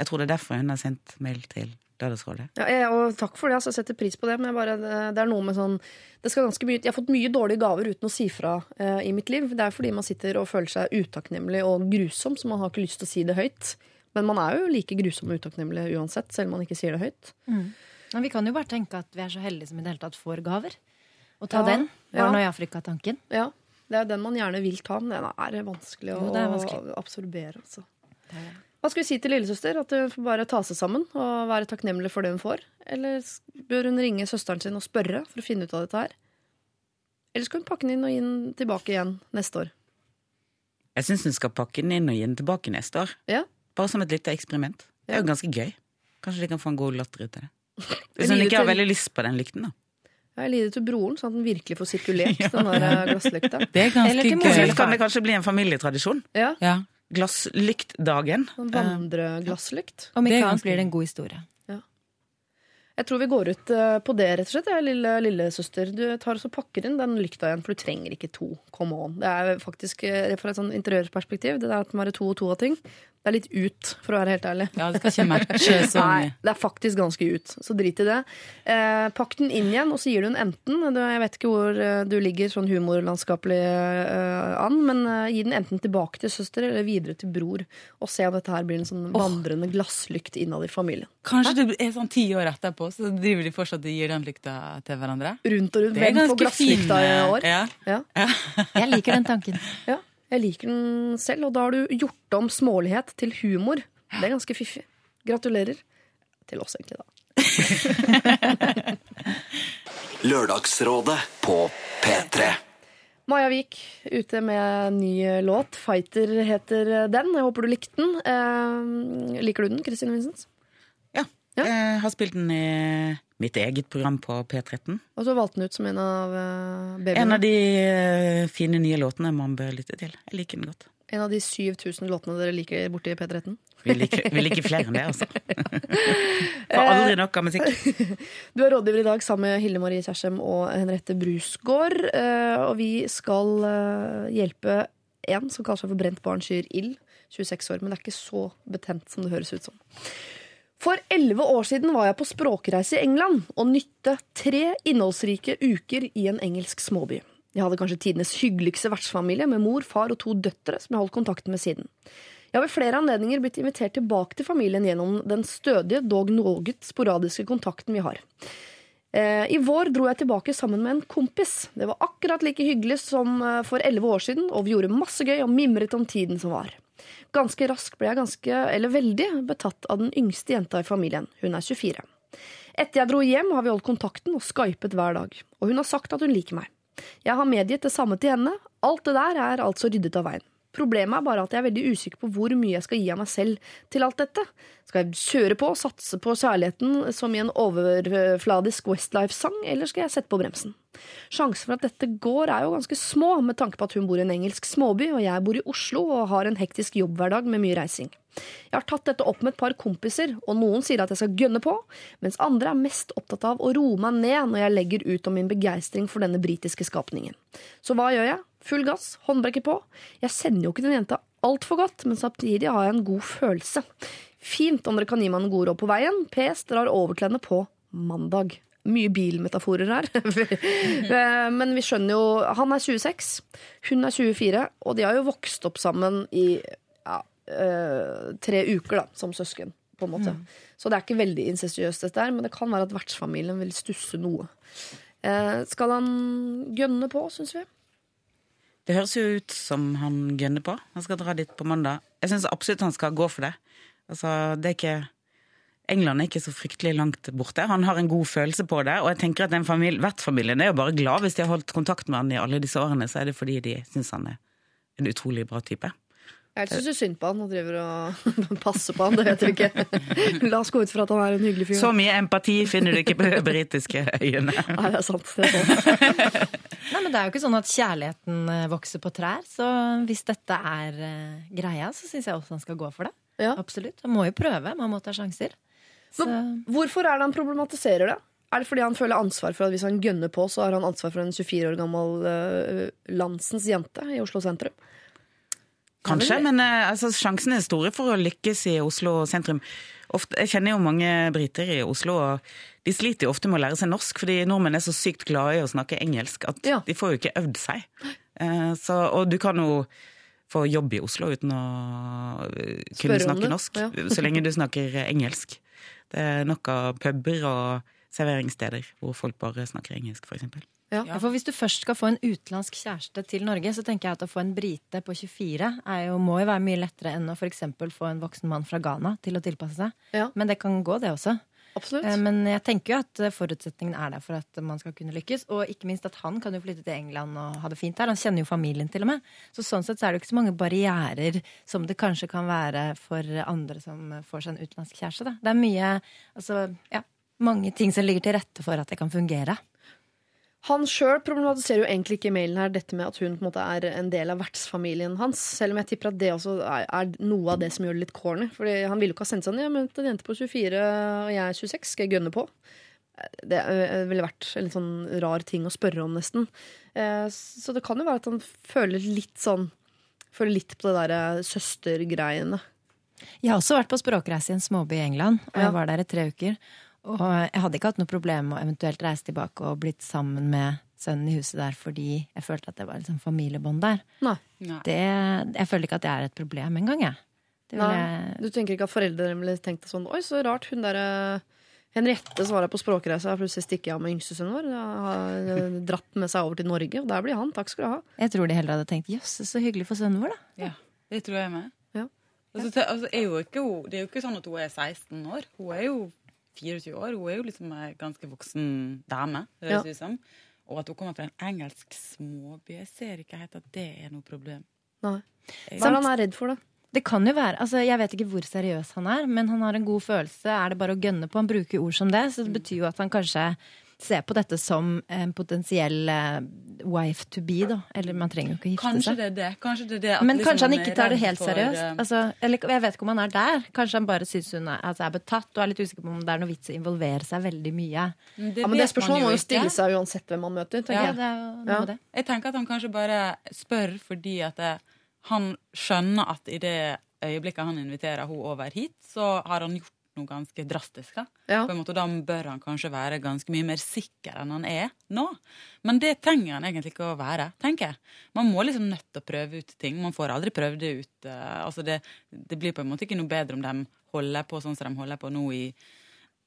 Jeg tror det er derfor hun har sendt mail til Dødsrådet. Ja, jeg, og takk for det, altså, jeg setter pris på det. Men jeg bare, det, det er noe med sånn det skal mye, Jeg har fått mye dårlige gaver uten å si fra eh, i mitt liv. Det er fordi man sitter og føler seg utakknemlig og grusom, så man har ikke lyst til å si det høyt. Men man er jo like grusom og utakknemlig uansett, selv om man ikke sier det høyt. Men vi kan jo bare tenke at vi er så heldige som i det hele tatt får gaver. Og ta Ja, den. ja. Barna i Afrika-tanken. Ja, Det er den man gjerne vil ta, men den er vanskelig å Jo, det er vanskelig. absorbere. Altså. Hva skal vi si til lillesøster? At hun får bare ta seg sammen og være takknemlig for det hun får? Eller bør hun ringe søsteren sin og spørre for å finne ut av dette her? Eller skal hun pakke den inn og gi den tilbake igjen neste år? Jeg syns hun skal pakke den inn og gi den tilbake neste år. Ja. Bare som et lite eksperiment. Det er jo ganske gøy. Kanskje de kan få en god latter ut av det. <laughs> Hvis hun ikke har veldig lyst på den lykten, da. Jeg lider til broren, sånn at den virkelig får sirkulert <laughs> den der eh, glasslykta. Det er ganske Eller til moren. kan det kanskje bli en familietradisjon. Ja, Ja. Glasslyktdagen. sånn Vandreglasslykt. Om Det er ikke annet blir det en god historie. Jeg tror vi går ut eh, på det, rett og slett, jeg, lille lillesøster. Du tar og pakker inn den lykta igjen, for du trenger ikke to. Come on. Det er faktisk, eh, fra et sånn interiørperspektiv, det der at man har to og to av ting, det er litt ut, for å være helt ærlig. ja, det skal ikke matche <laughs> så Nei, det er faktisk ganske ut, så drit i det. Eh, pakk den inn igjen, og så gir du den enten Jeg vet ikke hvor eh, du ligger sånn humorlandskapelig eh, an, men eh, gi den enten tilbake til søster eller videre til bror. Og se om dette her blir en sånn vandrende glasslykt innad i familien. Kanskje det er sånn ti år etterpå, så driver de fortsatt og gir den lykta til hverandre. Rundt og rundt. Det er Hvem får glasslykta i år? år? Ja. Ja. <laughs> Jeg liker den tanken. ja. Jeg liker den selv, og da har du gjort om smålighet til humor. Det er ganske fiffig. Gratulerer. Til oss, egentlig, da. <laughs> Lørdagsrådet på P3. Maja Vik ute med ny låt. 'Fighter' heter den. Jeg håper du likte den. Eh, liker du den, Kristin Vincents? Ja. Ja. Jeg har spilt den i mitt eget program på P13. Og så valgte den ut som en av uh, babyene. En av de eh, fine nye låtene man bør lytte til. Jeg liker den godt. En av de 7000 låtene dere liker borti P13. Vi liker, vi liker flere enn det, altså. <laughs> <laughs> Får aldri nok av musikk. <laughs> Du er rådgiver i dag sammen med Hilde Marie Kjersem og Henriette Brusgaard. eh, Og vi skal eh, hjelpe en som kaller seg for Brent barn skyr ild. 26 år, men det er ikke så betent som det høres ut som. For elleve år siden var jeg på språkreise i England og nytte tre innholdsrike uker i en engelsk småby. Jeg hadde kanskje tidenes hyggeligste vertsfamilie med mor, far og to døtre som jeg holdt kontakten med siden. Jeg har ved flere anledninger blitt invitert tilbake til familien gjennom den stødige, dog noe sporadiske kontakten vi har. Eh, I vår dro jeg tilbake sammen med en kompis. Det var akkurat like hyggelig som eh, for elleve år siden, og vi gjorde masse gøy og mimret om tiden som var. Ganske raskt ble jeg ganske, eller veldig, betatt av den yngste jenta i familien. Hun er 24. Etter jeg dro hjem, har vi holdt kontakten og skypet hver dag. Og hun har sagt at hun liker meg. Jeg har medgitt det samme til henne. Alt det der er altså ryddet av veien. Problemet er bare at jeg er veldig usikker på hvor mye jeg skal gi av meg selv til alt dette. Skal jeg kjøre på og satse på kjærligheten som i en overfladisk Westlife-sang, eller skal jeg sette på bremsen? Sjansen for at dette går er jo ganske små, med tanke på at hun bor i en engelsk småby, og jeg bor i Oslo og har en hektisk jobbhverdag med mye reising. Jeg har tatt dette opp med et par kompiser, og noen sier at jeg skal gønne på, mens andre er mest opptatt av å roe meg ned når jeg legger ut om min begeistring for denne britiske skapningen. Så hva gjør jeg? Full gass, håndbrekket på. Jeg sender jo ikke den jenta altfor godt, men samtidig har jeg en god følelse. Fint om dere kan gi meg noen gode råd på veien. PS drar overklærne på mandag. Mye bilmetaforer her. <laughs> Eh, Men vi skjønner jo Han er 26, hun er 24, og de har jo vokst opp sammen i tre uker da, som søsken. på en måte. Så det er ikke veldig incestuøst, dette her, men det kan være at vertsfamilien vil stusse noe. Eh, skal han gønne på, syns vi? Det høres jo ut som han gønner på. Han skal dra dit på mandag. Jeg syns absolutt han skal gå for det. Altså, det er ikke England er ikke så fryktelig langt borte. Han har en god følelse på det. Og jeg tenker at den familie, vertsfamilien er jo bare glad hvis de har holdt kontakt med han i alle disse årene. Så er det fordi de syns han er en utrolig bra type. Jeg syns synd på han og <laughs> driver og passer på han. Det vet vi ikke. <laughs> La oss gå ut fra at han er en hyggelig fyr. Så mye empati finner du ikke på <laughs> britiske øyene. Nei, det er sant. Det er sant. Nei, men Det er jo ikke sånn at kjærligheten eh, vokser på trær. Så hvis dette er eh, greia, så syns jeg også han skal gå for det. Ja. Absolutt. Han må jo prøve. Man må ta sjanser. Så, hvorfor er det han problematiserer det? Er det fordi han føler ansvar for at hvis han gønner på, så har han ansvar for en 24 år gammel uh, landsens jente i Oslo sentrum? Kanskje, men eh, altså, sjansene er store for å lykkes i Oslo sentrum. Ofte, jeg kjenner jo mange briter i Oslo, og de sliter jo ofte med å lære seg norsk, fordi nordmenn er så sykt glade i å snakke engelsk at Ja. de får jo ikke øvd seg. Eh, så, og du kan jo få jobb i Oslo uten å eh, kunne Spørre snakke norsk, ja. <laughs> så lenge du snakker engelsk. Det er nok av puber og serveringssteder hvor folk bare snakker engelsk, f.eks. Ja. Ja, for Hvis du først skal få en utenlandsk kjæreste til Norge, så tenker jeg at å få en brite på 24 er jo, må jo være mye lettere enn å for få en voksen mann fra Ghana til å tilpasse seg. Ja. Men det kan gå, det også. Absolutt. Eh, Men jeg tenker jo at eh, forutsetningen er der for at man skal kunne lykkes. Og ikke minst at han kan jo flytte til England og ha det fint her. Han kjenner jo familien til og med. Så sånn sett så er det jo ikke så mange barrierer som det kanskje kan være for andre som får seg en utenlandsk kjæreste. Da. Det er mye altså, ja, mange ting som ligger til rette for at det kan fungere. Han sjøl problematiserer jo egentlig ikke i mailen her dette med at hun på en måte er en del av vertsfamilien hans. Selv om jeg tipper at det også er, er noe av det som gjør det litt corny. Fordi han ville jo ikke ha sendt sånn Ja, men en jente på 24 og jeg er 26, skal jeg gønne på? Det øh, ville vært en litt sånn rar ting å spørre om, nesten. Eh, Så det kan jo være at han føler litt sånn Føler litt på det derre søstergreiene. Jeg har også vært på språkreise i en småby i England, og jeg var der i tre uker. Og jeg hadde ikke hatt noe problem med å eventuelt reise tilbake og blitt sammen med sønnen i huset der fordi jeg følte at det var liksom familiebånd der. Nei. Det, jeg føler ikke at det er et problem engang, jeg. Det vil Nei. jeg. Du tenker ikke at foreldrene ville tenkt sånn Oi, så rart, hun derre Henriette som var her på språkreise, har plutselig stikket av med yngstesønnen vår. Har eh, <laughs> dratt med seg over til Norge, og der blir han. Takk skal du ha. Jeg tror de heller hadde tenkt jøss, så hyggelig for sønnen vår, da. Ja, det tror jeg med. Ja. Altså, det, altså, er jo ikke, det er jo ikke sånn at hun er 16 år. Hun er jo 24 år. Hun er jo liksom ei ganske voksen dame. Det høres ut som. Og at hun kommer fra en engelsk småby. Jeg ser ikke helt at det er noe problem. Nei. Hva er han er redd for, da? Det kan jo være, altså Jeg vet ikke hvor seriøs han er, men han har en god følelse. Er det bare å gønne på? Han bruker ord som det, så det betyr jo at han kanskje ser på dette som en potensiell eh, wife to be, da. Eller man trenger jo ikke gifte Kanskje seg. det er det. Kanskje det er det at Men liksom kanskje han er ikke tar det helt for, seriøst. eh, Altså, eller, jeg vet ikke om han er der. Kanskje han bare syns hun er, altså, er betatt og er litt usikker på om det er noe vits å involvere seg veldig mye. men Ja, men Det spørsmålet må jo stille seg uansett hvem man møter. tenker Ja, jeg. det er noe Ja. det. Jeg tenker at han kanskje bare spør fordi at det, han skjønner at i det øyeblikket han inviterer henne over hit, så har han gjort noe ganske drastisk. Da. Ja. På en måte, da bør han kanskje være ganske mye mer sikker enn han er nå. Men det trenger han egentlig ikke å være, tenker jeg. Man må liksom nødt til å prøve ut ting. Man får aldri prøvd det ut. eh, altså det, det blir på en måte ikke noe bedre om de holder på sånn som de holder på nå i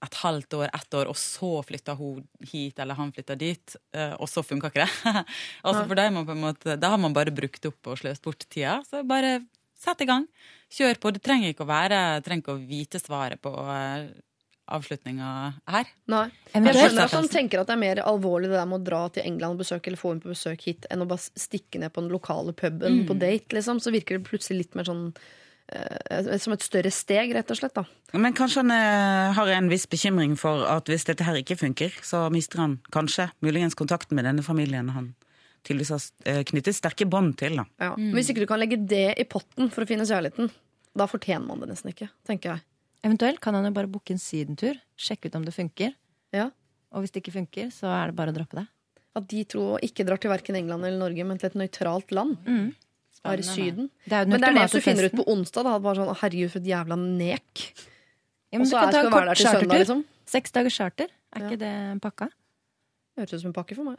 et halvt år, ett år, og så flytter hun hit, eller han flytter dit, eh, og så funka ikke det. <laughs> altså for da, man på en måte, da har man bare brukt opp og sløst bort tida. Så bare sett i gang. Kjør på. Det trenger ikke å være, trenger ikke å vite svaret på eh, avslutninga her. Nei. Jeg skjønner at han tenker at det er mer alvorlig det der med å dra til England og besøke eller få henne på besøk hit, enn å bare stikke ned på den lokale puben på date, liksom. Så virker det plutselig litt mer sånn eh, Som et større steg, rett og slett, da. Men kanskje han eh, har en viss bekymring for at hvis dette her ikke funker, så mister han kanskje muligens kontakten med denne familien han tydeligvis har eh, knyttet sterke bånd til. da. Ja. Men Hvis ikke du kan legge det i potten for å finne kjærligheten, da fortjener man det nesten ikke, tenker jeg. Eventuelt kan han jo bare booke en sydentur. Sjekke ut om det funker. Ja. Og hvis det ikke funker, så er det bare å droppe det. At de to ikke drar til verken England eller Norge, men til et nøytralt land. Mm. i Syden. Det er Men det er det du finner ut på onsdag. Da. Bare sånn, Herregud, for et jævla nek. Ja, men Og du så kan ta en kort chartertur. liksom. Seks dagers charter. Er Ja. ikke det en pakka? Høres ut som en pakke for meg.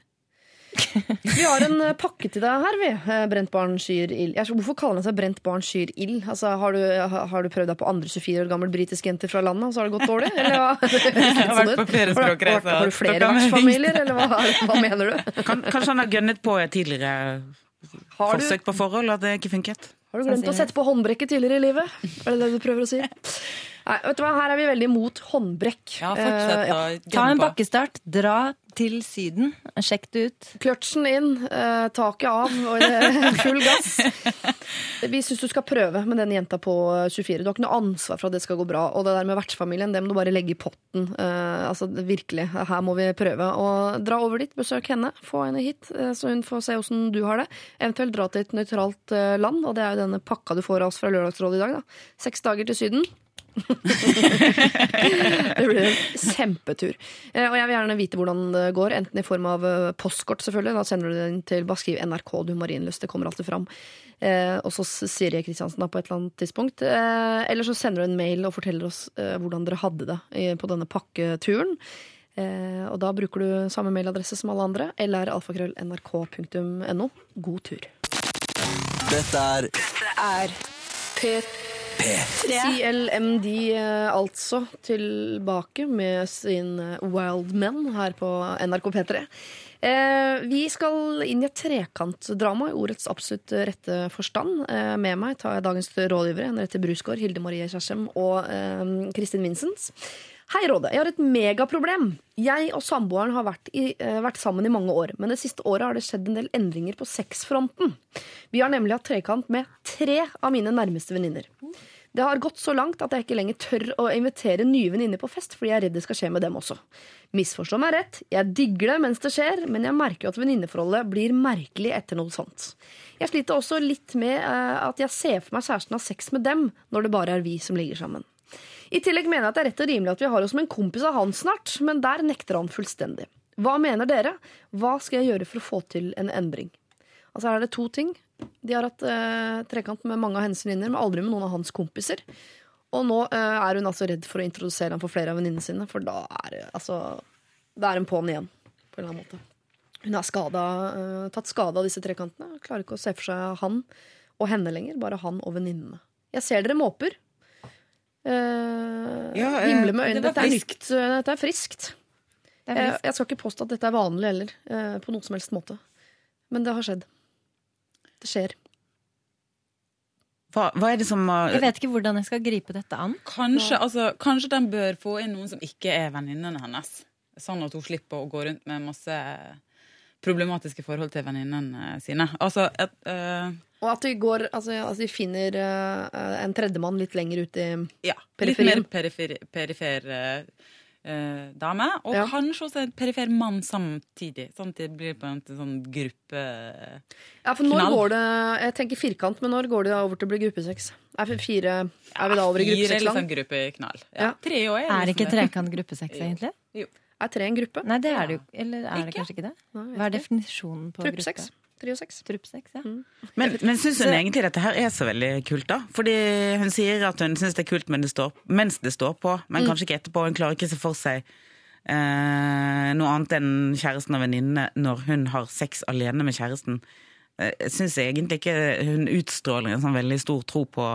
Vi har en eh, pakke til deg her, vi. Eh, Brent barn skyr ild. Hvorfor kaller den seg Brent barn skyr ild? Altså, har, du, har, har du prøvd deg på andre 24 år gammel britisk jenter fra landet, og så har det gått dårlig? Eller hva? <laughs> Jeg har vært på flere Har du- språkreiser. Har du flere har vertsfamilier, eller hva, hva mener du? Kan, kanskje han har gønnet på tidligere Har du, forsøk på forhold, at det ikke funket? har du glemt å sette på håndbrekket tidligere i livet? Er det det du prøver å si? Nei, vet du hva, Her er vi veldig imot håndbrekk. Ja, fortsett uh, ja. Ta en bakkestart. Dra til Syden. Sjekk det ut. Kløtsjen inn, uh, taket av og er <laughs> full gass. <laughs> Vi syns du skal prøve med den jenta på 24. Du har ikke noe ansvar for at det skal gå bra. Og det der med vertsfamilien, det må du bare legge i potten. Uh, altså virkelig, her må vi prøve. Og dra over dit, besøk henne, få henne hit, uh, så hun får se åssen du har det. Eventuelt dra til et nøytralt eh, land, og det er jo denne pakka du får av oss fra Lørdagsrådet i dag. da. Seks dager til Syden. Det blir en <laughs> kjempetur. Eh, og jeg vil gjerne vite hvordan det går, enten i form av eh, postkort, selvfølgelig. Da sender du den til bare skriv NRK, du marinlyst, Det kommer alltid fram. Eh, og så sier jeg Kristiansen da på et eller annet tidspunkt. Eh, eller så sender du en mail og forteller oss hvordan dere hadde det på denne pakketuren. Eh, og da bruker du samme mailadresse som alle andre. Eller alfakrøll.nrk.no. God tur. Dette er Er P3. CLMD eh, altså tilbake med sin eh, Wild Men her på NRK P3. Eh, vi skal inn i et trekantdrama i ordets absolutt rette forstand. Med meg tar jeg dagens rådgivere, Henriette Brusgaard, Hilde Marie Kjersem og Kristin Vincents. Hei, Råde. Jeg har et megaproblem. Jeg og samboeren har vært, i, uh, vært sammen i mange år, men det siste året har det skjedd en del endringer på sexfronten. Vi har nemlig hatt trekant med tre av mine nærmeste venninner. Det har gått så langt at jeg ikke lenger tør å invitere nye venninner på fest, fordi jeg er redd det skal skje med dem også. Misforstå meg rett, jeg digger det mens det skjer, men jeg merker jo at venninneforholdet blir merkelig etter noe sånt. Jeg sliter også litt med uh, at jeg ser for meg kjæresten har sex med dem, når det bare er vi som ligger sammen. I tillegg mener jeg at det er rett og rimelig at vi har oss som en kompis av han snart, men der nekter han fullstendig. Hva mener dere? Hva skal jeg gjøre for å få til en endring? Altså her er det to ting. De har hatt eh, trekant med mange av hennes venninner, men aldri med noen av hans kompiser. Og nå eh, er hun altså redd for å introdusere ham for flere av venninnene sine, for da er det altså Da er hun på'n igjen, på en eller annen måte. Hun har eh, tatt skade av disse trekantene. Klarer ikke å se for seg han og henne lenger, bare han og venninnene. Jeg ser dere måper. Eh, Ja, eh, himle med øynene. det Dette er friskt. nytt. eh, Dette er friskt. Det er Jeg, friskt. jeg skal ikke påstå at dette er vanlig heller, uh, på noen som helst måte. Men det har skjedd. Det skjer. Hva, hva er det som har Jeg vet ikke hvordan jeg skal gripe dette an. Kanskje, altså, kanskje den bør få inn noen som ikke er venninnene hennes. Sånn at hun slipper å gå rundt med masse problematiske forhold til venninnene sine. Altså, et, uh, Og at de, går, altså, at de finner uh, en tredjemann litt lenger ut i ja, litt mer perifer, perifer eh, eh, dame. Og Ja. kanskje også en perifer mann samtidig. Sånn at det blir på en sånn gruppe Ja, for når går det Jeg tenker firkant, men når går det over til å bli gruppesex? Er, fire, er vi da over i Fire er liksom gruppeknall. Ja. Ja. Tre år er, Er liksom ikke trekant gruppesex, <laughs> egentlig? Er tre en gruppe? Nei, det er det jo Eller er det Ikke? kanskje ikke det? Hva er definisjonen på Truppsex. gruppe? Tre og seks. Truppsex, ja. Men, <laughs> men syns hun egentlig dette her er så veldig kult, da? Fordi hun sier at hun syns det er kult men det står, mens det står på, men kanskje ikke etterpå. Hun klarer ikke se for seg eh, noe annet enn kjæresten og venninnene når hun har sex alene med kjæresten. Eh, syns egentlig ikke hun utstråler en sånn veldig stor tro på,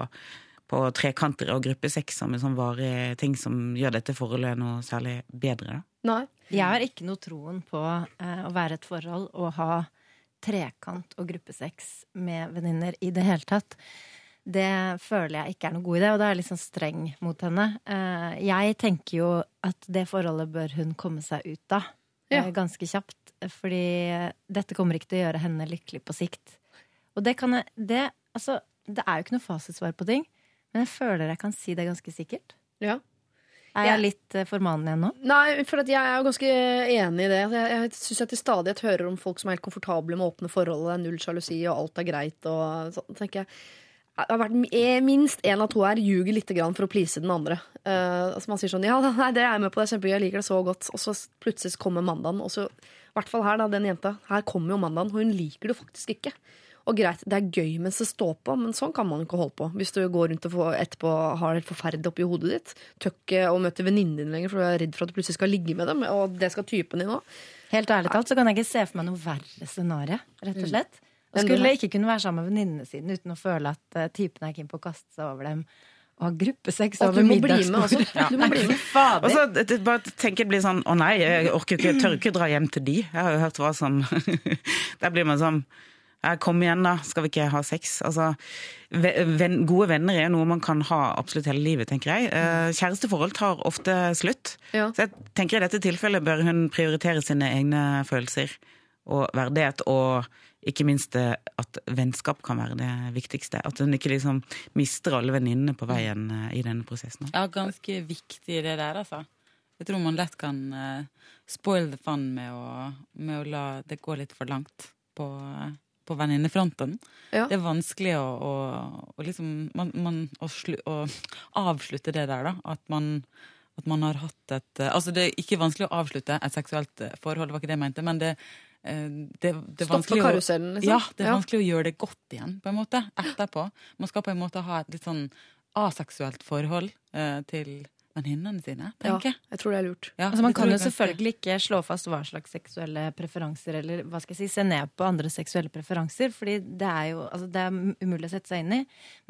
på trekanter og gruppesex som en sånn varig ting som gjør dette forholdet noe særlig bedre. da. Nei. Jeg har ikke noe troen på eh, å være et forhold og ha trekant og gruppesex med venninner i det hele tatt. det føler jeg ikke er noe god idé, og da er jeg litt sånn streng mot henne. Eh, Jeg tenker jo at det forholdet bør hun komme seg ut av Ja. eh, ganske kjapt. Fordi dette kommer ikke til å gjøre henne lykkelig på sikt. Og det kan jeg det, altså, det er jo ikke noe fasitsvar på ting, men jeg føler jeg kan si det ganske sikkert. Ja. Er jeg litt eh, formanende igjen nå? Nei, for at jeg er jo ganske enig i det. Jeg, jeg syns jeg til stadighet hører om folk som er helt komfortable med åpne forhold, det er null sjalusi, og alt er greit. Og sånn, tenker jeg det har vært eh, Minst én av to her ljuger litt for å please den andre. Uh, altså man sier sånn Ja, <laughs> nei, det er jeg med på, det er kjempegøy, jeg liker det så godt. Og så plutselig kommer mandagen, og så I hvert fall her, da, den jenta. Her kommer jo mandagen, og hun liker det faktisk ikke. Og greit, det er gøy mens det står på, men sånn kan man jo ikke holde på. Hvis du går rundt og får, etterpå har det helt forferdelig oppi hodet ditt. Tør ikke å møte venninnene dine lenger, for du er redd for at du plutselig skal ligge med dem. Og det skal typen din òg. Helt ærlig talt så kan jeg ikke se for meg noe verre scenario, rett og slett. Og skulle ikke kunne være sammen med venninnene sine uten å føle at uh, typen er keen på å kaste seg over dem og ha gruppesex over middagsbordet. også. <laughs> Du må bli med. Fader. Og så det- bare tenker jeg blir sånn Å nei, jeg orker ikke, tør ikke dra hjem til de. Jeg har jo hørt hva som <laughs> Der blir man sånn «Ja, Kom igjen, da. Skal vi ikke ha sex? Altså, ven, gode venner er noe man kan ha absolutt hele livet, tenker jeg. Eh, Kjæresteforhold tar ofte slutt. Ja. Så jeg tenker i dette tilfellet bør hun prioritere sine egne følelser og verdighet, og ikke minst eh, at vennskap kan være det viktigste. At hun ikke liksom mister alle venninnene på veien eh, i denne prosessen. Ja, ganske viktig det der, altså. Jeg tror man lett kan spoil the fun med å, med å la det gå litt for langt på, på venninnefronten. Ja. Det er vanskelig å, å, å liksom man, man, å, slu, å avslutte det der, da. At man, at man har hatt et eh, Altså, det er ikke vanskelig å avslutte et seksuelt eh, forhold, det var ikke det jeg mente, men det, eh, det, det er Stoppe vanskelig å- karusellen, liksom. Ja, det er Ja. vanskelig å gjøre det godt igjen, på en måte, etterpå. Man skal på en måte ha et litt sånn aseksuelt forhold eh, til venninnene sine, tenker jeg. Ja, jeg tror det er lurt. Ja, Altså, man kan jo selvfølgelig ikke slå fast hva slags seksuelle preferanser eller hva skal jeg si, se ned på andre seksuelle preferanser, fordi det er jo altså, det er umulig å sette seg inn i.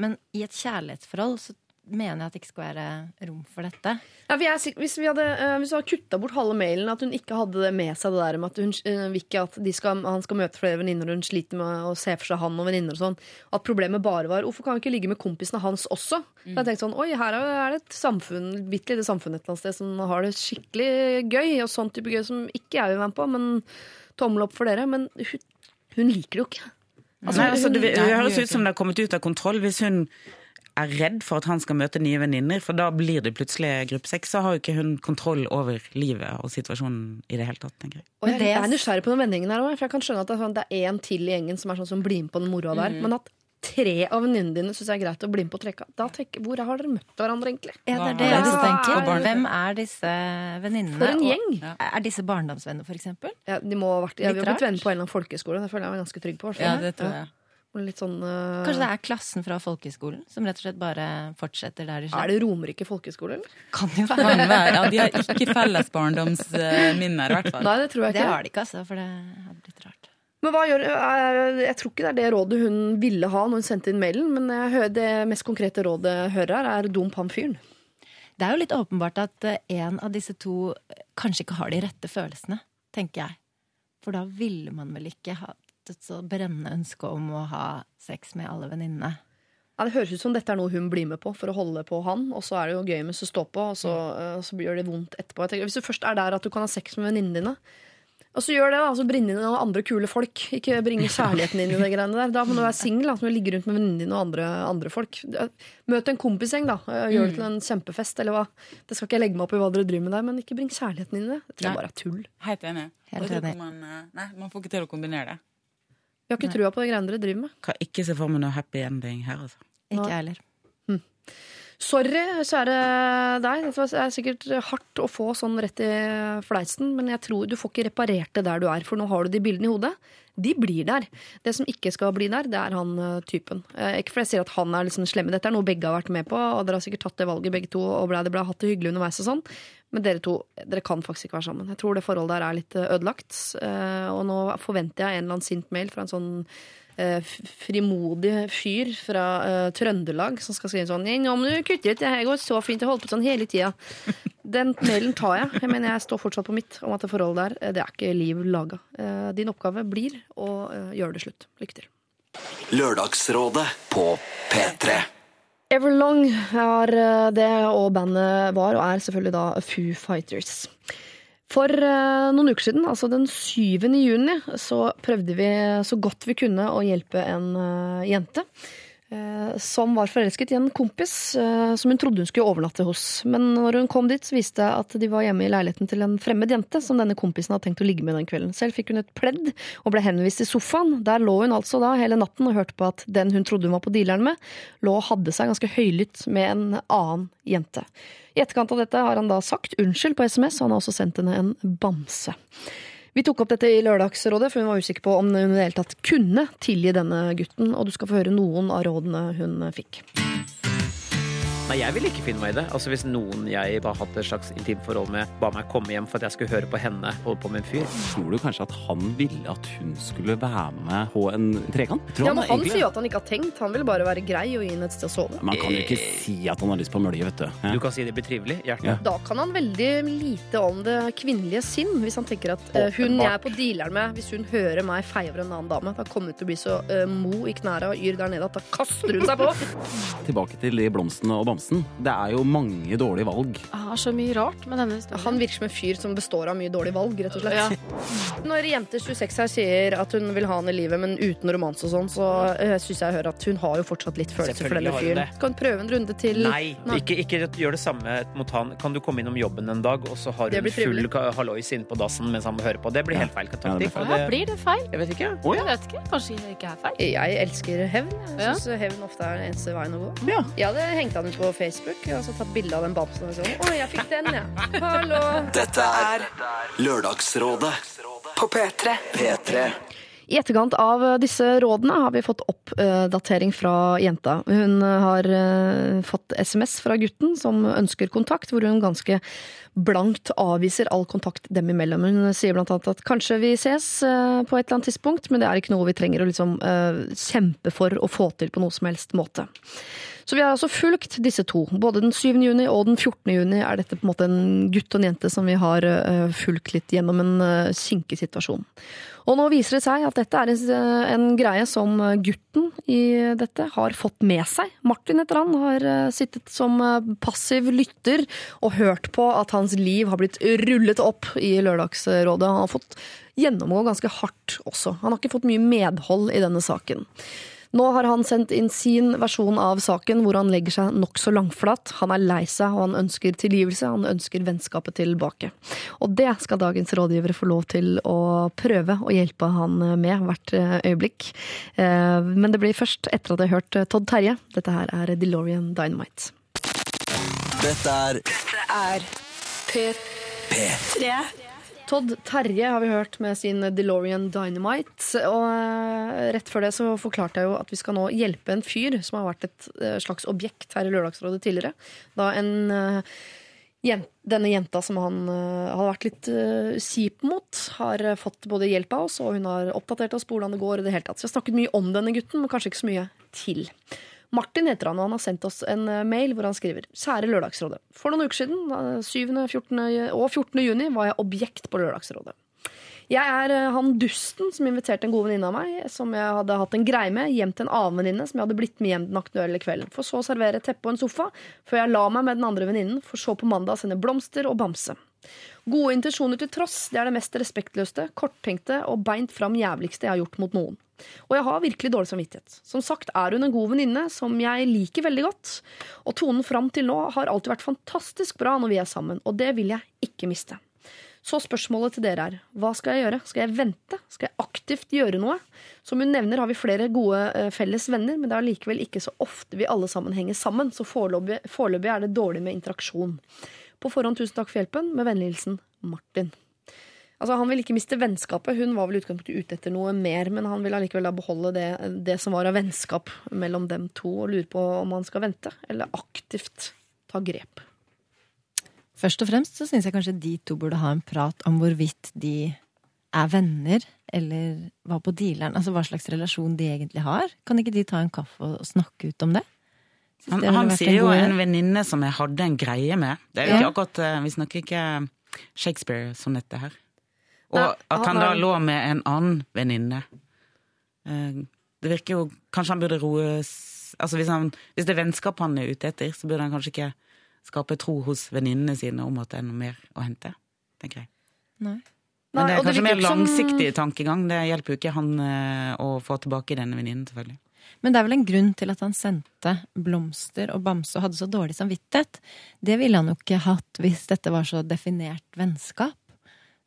Men i et kjærlighetsforhold så mener jeg at det ikke skal være rom for dette. Ja, vi er, hvis vi hadde, uh, hvis hadde kutta bort halve mailen, at hun ikke hadde det med seg det der med at hun uh, vil ikke at de skal, han skal møte flere venninner, og hun sliter med å se for seg han og venninner og sånn. At problemet bare var hvorfor kan vi ikke ligge med kompisene hans også? Mm. jeg tenkte sånn, oi, her er det et samfunn, bitte lite samfunn et eller annet sted som har det skikkelig gøy, og sånn type gøy som ikke jeg vil være med på, men tommel opp for dere. Men hun, hun liker det jo ikke. Altså, Nei, altså, det, det høres ut som det har kommet ut av kontroll. Hvis hun er redd for at han skal møte nye venninner, for da blir det plutselig gruppesex, så har jo ikke hun kontroll over livet og situasjonen i det hele tatt, tenker jeg. Og jeg, er nysgjerrig på den vendingen her også, for jeg kan skjønne at det er, én er en til i gjengen som er sånn som blir med på den moroa der. Men at tre av venninnene dine syns jeg er greit å bli med på trekka, da tenker, hvor har dere møtt hverandre, egentlig? Ja, det er det jeg også tenker. Hvem er disse venninnene? For en og- gjeng! Ja. Er disse barndomsvenner, for eksempel? Ja, de må ha vært, ja, vi har blitt venner på en eller annen folkeskole. Det føler jeg meg ganske trygg på. Ja, det tror jeg. Litt sånn, uh... Kanskje det er klassen fra folkehøyskolen som rett og slett bare fortsetter der de Er det Romerike folkeskole, eller? Kan jo Kan være. være. Ja, de har ikke felles barndomsminner, i hvert fall. Nei, det tror jeg ikke. Det har de ikke, altså, for det hadde blitt rart. Men hva gjør, øh, Jeg tror ikke det er det rådet hun ville ha når hun sendte inn mailen, men jeg hører, det mest konkrete rådet jeg hører her, er dump han fyren. Det er jo litt åpenbart at eh, en av disse to eh, kanskje ikke har de rette følelsene, tenker jeg. For da ville man vel ikke hatt et så brennende ønske om å ha sex med alle venninnene. Ja, det høres ut som dette er noe hun blir med på for å holde på han, og så er det jo gøy mens du står på, og så, øh, så gjør det vondt etterpå. Jeg tenker, hvis du først er der at du kan ha sex med venninnene dine, og så gjør det, da, så bring inn noen andre kule folk. Ikke bring <laughs> kjærligheten inn i det greiene der. Da må du være singel, du ligge rundt med venninnene dine og andre, andre folk. Møt en kompisgjeng, da. Gjør det til en kjempefest, eller hva. Det skal ikke jeg legge meg opp i hva dere driver med der, men ikke bring kjærligheten inn i det. Det tror jeg bare er tull. Helt enig. Helt enig. Man, eh, nei, man får ikke til å kombinere det. Jeg har ikke trua på de greiene dere driver med. Kan ikke se for meg noe happy ending her, altså. Ikke jeg heller. Sorry, kjære deg. Det er sikkert hardt å få sånn rett i fleisen, men jeg tror du får ikke reparert det der du er, for nå har du de bildene i hodet. De blir der. Det som ikke skal bli der, det er han eh, typen. Eh, Ikke fordi jeg sier at han er liksom slemme, dette er noe begge har vært med på, og dere har sikkert tatt det valget begge to, og blei det ble hatt det hyggelig underveis og sånn. Men dere to dere kan faktisk ikke være sammen. Jeg tror det forholdet der er litt eh, ødelagt. Eh, Og nå forventer jeg en eller annen sint mail fra en sånn eh, frimodig fyr fra Trøndelag som skal skrive sånn 'Nå må du kutte ut, det her går så fint, jeg holdt på sånn hele tida'. Den mailen tar jeg. Jeg mener jeg står fortsatt på mitt om at det forholdet der, det er ikke liv laga. Din oppgave blir å gjøre det slutt. Lykke til. Lørdagsrådet på P3. Everlong er eh, det, og bandet var og er selvfølgelig da Foo Fighters. For eh, noen uker siden, altså den 7. juni, så prøvde vi så godt vi kunne å hjelpe en eh, jente. Eh, Som var forelsket i en kompis eh, som hun trodde hun skulle overnatte hos. Men når hun kom dit, så viste det at de var hjemme i leiligheten til en fremmed jente som denne kompisen hadde tenkt å ligge med den kvelden. Selv fikk hun et pledd og ble henvist til sofaen. Der lå hun altså da hele natten og hørte på at den hun trodde hun var på dealeren med, lå og hadde seg ganske høylytt med en annen jente. I etterkant av dette har han da sagt unnskyld på SMS, og han har også sendt henne en bamse. Vi tok opp dette i Lørdagsrådet, for hun var usikker på om hun i det hele tatt kunne tilgi denne gutten, og du skal få høre noen av rådene hun fikk. Nei, jeg ville ikke finne meg i det. Altså Hvis noen jeg har hatt et slags intimt forhold med, ba meg komme hjem for at jeg skulle høre på henne holde på med en fyr. Tror du kanskje at han ville at hun skulle være med på en trekant? Ja, men Han egentlig- sier jo at han ikke har tenkt, han vil bare være grei og gi henne et sted å sove. Man kan jo ikke si at han har lyst på mølje, vet du. Du kan si det blir trivelig. Hjertelig. Ja. Da kan han veldig lite om det kvinnelige sinn, hvis han tenker at uh, hun jeg er på dealeren med, hvis hun hører meg feie over en annen dame, da kommer hun til å bli så uh, mo i knæra og yr der nede at da kaster hun seg på. Tilbake til de blomstene og bamsen. Det er jo mange dårlige valg. Jeg har så mye rart med denne historien. Han virker som en fyr som består av mye dårlige valg, rett og slett. Når jente 26 her sier at hun vil ha han i livet, men uten romanse og sånn, så uh, syns jeg hører at hun har jo fortsatt litt følelser for denne fyren. Skal hun prøve en runde til? Nei, ikke, ikke gjør det samme mot han. Kan du komme innom jobben en dag, og så har hun full hallois inne på dassen mens han må høre på? Det blir helt feil Ja, det blir feil. og Ja, blir det feil? Jeg vet ikke. Jeg vet ikke. Kanskje det ikke er feil? Jeg elsker hevn. Jeg Ja. syns hevn ofte er den eneste veien å gå. Ja. Jeg hadde hengt han ut på Facebook og så tatt bilde av den bamsen og sånn. Å, jeg fikk den, ja. Hallo. Dette er Lørdagsrådet på P3. P3. I etterkant av disse rådene har vi fått oppdatering fra jenta. Hun har eh, fått SMS fra gutten som ønsker kontakt, hvor hun ganske blankt avviser all kontakt dem imellom. Hun sier blant annet at kanskje vi ses eh, på et eller annet tidspunkt, men det er ikke noe vi trenger å liksom eh, kjempe for å få til på noe som helst måte. Så vi har altså fulgt disse to. Både den 7. juni og den 14. juni er dette på en måte en gutt og en jente som vi har eh, fulgt litt gjennom en kinkig situasjon. Og nå viser det seg at dette er en, eh, greie som gutten i dette har fått med seg. Martin heter han, har eh, sittet som eh, passiv lytter og hørt på at hans liv har blitt rullet opp i Lørdagsrådet. Han har fått gjennomgå ganske hardt også. Han har ikke fått mye medhold i denne saken. Nå har han sendt inn sin versjon av saken, hvor han legger seg nokså langflat. Han er lei seg, og han ønsker tilgivelse. Han ønsker vennskapet tilbake. Og det skal dagens rådgivere få lov til å prøve å hjelpe han med hvert eh, øyeblikk. Eh, Men det blir først etter at jeg har hørt eh, Todd Terje. Dette her er DeLorean Dynamite. Dette er er P3. Todd Terje har vi hørt med sin DeLorean Dynamite. Og eh, rett før det så forklarte jeg jo at vi skal nå hjelpe en fyr som har vært et eh, slags objekt her i Lørdagsrådet tidligere. Da en eh, denne jenta som han har vært litt kjip mot, har fått både hjelp av oss, og hun har oppdatert oss på hvordan det går. i det hele tatt. Så jeg har snakket mye om denne gutten, men kanskje ikke så mye til. Martin heter han, og han har sendt oss en eh, mail hvor han skriver Kjære Lørdagsrådet. For noen uker siden, 7., 14. og 14. juni, var jeg objekt på Lørdagsrådet. Jeg er eh, han dusten som inviterte en god venninne av meg, som jeg hadde hatt en greie med, hjem til en annen venninne som jeg hadde blitt med hjem den aktuelle kvelden. For så å servere teppe og en sofa, før jeg la meg med den andre venninnen, for så på mandag sende blomster og bamse. Gode intensjoner til tross, det er det mest respektløste, korttenkte og beint fram jævligste jeg har gjort mot noen. Og jeg har virkelig dårlig samvittighet. Som sagt er hun en god venninne som jeg liker veldig godt. Og tonen fram til nå har alltid vært fantastisk bra når vi er sammen, og det vil jeg ikke miste. Så spørsmålet til dere er, hva skal jeg gjøre? Skal jeg vente? Skal jeg aktivt gjøre noe? Som hun nevner har vi flere gode eh, felles venner, men det er likevel ikke så ofte vi alle sammen henger sammen, så foreløpig foreløpig er det dårlig med interaksjon. På forhånd tusen takk for hjelpen. Med vennlig hilsen Martin. Altså, Han vil ikke miste vennskapet. Hun var vel utgangspunktet ute etter noe mer, men han vil allikevel beholde det, det som var av vennskap mellom dem to, og lurer på om han skal vente, eller aktivt ta grep. Først og fremst så syns jeg kanskje de to burde ha en prat om hvorvidt de er venner, eller hva på dealeren Altså hva slags relasjon de egentlig har. Kan ikke de ta en kaffe og snakke ut om det? Han, han sier jo en venninne som jeg hadde en greie med. Det er jo ikke akkurat eh, Vi snakker ikke Shakespeare-sonette her. Og at han han da lå med en annen venninne. Eh, Det virker jo Kanskje han burde roes Altså hvis, han, hvis det er vennskap han er ute etter, så burde han kanskje ikke skape tro hos venninnene sine om at det er noe mer å hente, tenker jeg. Nei. Men det er kanskje mer som- langsiktig tankegang. Det hjelper jo ikke han eh, å få tilbake denne venninnen, selvfølgelig. Men det er vel en grunn til at han sendte blomster og bamse og hadde så dårlig samvittighet. Det ville han jo ikke hatt hvis dette var så definert vennskap.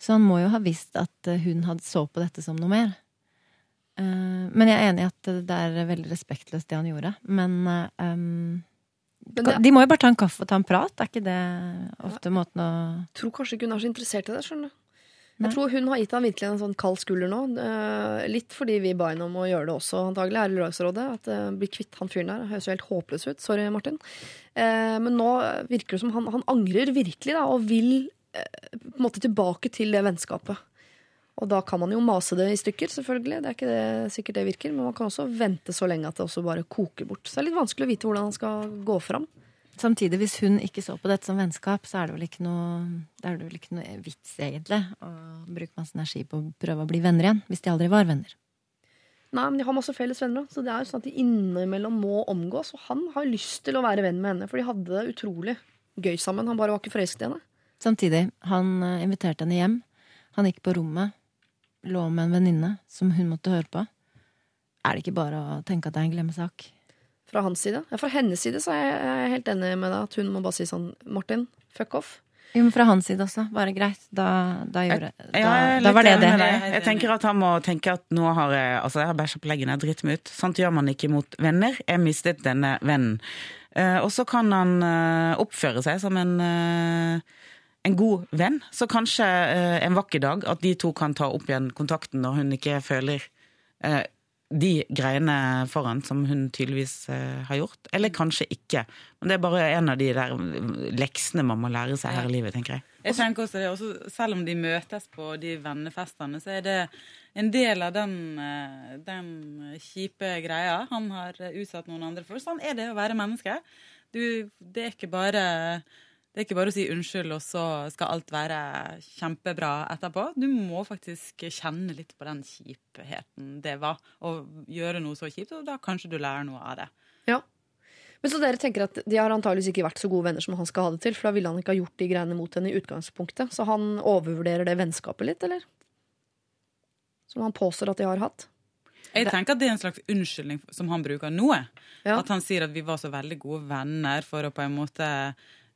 Så han må jo ha visst at eh, hun hadde så på dette som noe mer. Eh, Men jeg er enig i at det er veldig respektløst det han gjorde. Men um, det- de må jo bare ta en kaffe og ta en prat. Er ikke det ofte måten å Jeg tror kanskje ikke hun er så interessert i det. skjønner du. Jeg tror hun har gitt han virkelig en sånn kald skulder nå. eh, litt fordi vi ba henne om å gjøre det også, antagelig, her i Lørdagsrådet. At uh, bli kvitt han fyren der. Høres jo helt håpløs ut. Sorry, Martin. Eh, men nå virker det som han, han angrer virkelig, da, og vil eh, på en måte tilbake til det vennskapet. Og da kan man jo mase det i stykker, selvfølgelig. Det er ikke det, sikkert det virker. Men man kan også vente så lenge at det også bare koker bort. Så det er litt vanskelig å vite hvordan han skal gå fram. Samtidig, hvis hun ikke så på dette som vennskap, så er det vel ikke noe, er vel ikke noe vits, egentlig, å bruke masse energi på å prøve å bli venner igjen, hvis de aldri var venner. Nei, men De har masse felles venner, så det er jo sånn at de innimellom må omgås. Og han har lyst til å være venn med henne, for de hadde det utrolig gøy sammen. Han bare var ikke forelsket i henne. Samtidig, han eh, inviterte henne hjem. Han gikk på rommet, lå med en venninne som hun måtte høre på. Er det ikke bare å tenke at det er en glemmesak? Fra hans side. Ja, fra hennes side så er jeg, jeg er helt enig med deg at hun må bare si sånn Martin, fuck off. Jo, men fra hans side også. Bare greit. Da, da, gjorde, da, Ja, jeg er da var det det. Jeg tenker at han må tenke at nå har jeg altså jeg har bæsja på leggen, jeg driter meg ut. Sånt gjør man ikke mot venner. Jeg mistet denne vennen. Eh, og så kan han eh, oppføre seg som en, eh, en god venn. Så kanskje eh, en vakker dag at de to kan ta opp igjen kontakten når hun ikke føler eh, de greiene foran som hun tydeligvis eh, har gjort. Eller kanskje ikke. Men det er bare en av de der leksene man må lære seg her i livet, tenker jeg. Jeg tenker også det, også, Selv om de møtes på de vennefestene, så er det en del av den, eh, den kjipe greia han har utsatt noen andre for. Sånn er det å være menneske. Du, det er ikke bare det er ikke bare å si unnskyld, og så skal alt være kjempebra etterpå. Du må faktisk kjenne litt på den kjipheten det var å gjøre noe så kjipt, og da kanskje du lærer noe av det. Ja. Men så dere tenker at de har antageligvis ikke vært så gode venner som han skal ha det til, for da ville han ikke ha gjort de greiene mot henne i utgangspunktet. Så han overvurderer det vennskapet litt, eller? Som han påstår at de har hatt. Jeg tenker at det er en slags unnskyldning som han bruker nå. Ja. At han sier at vi var så veldig gode venner for å på en måte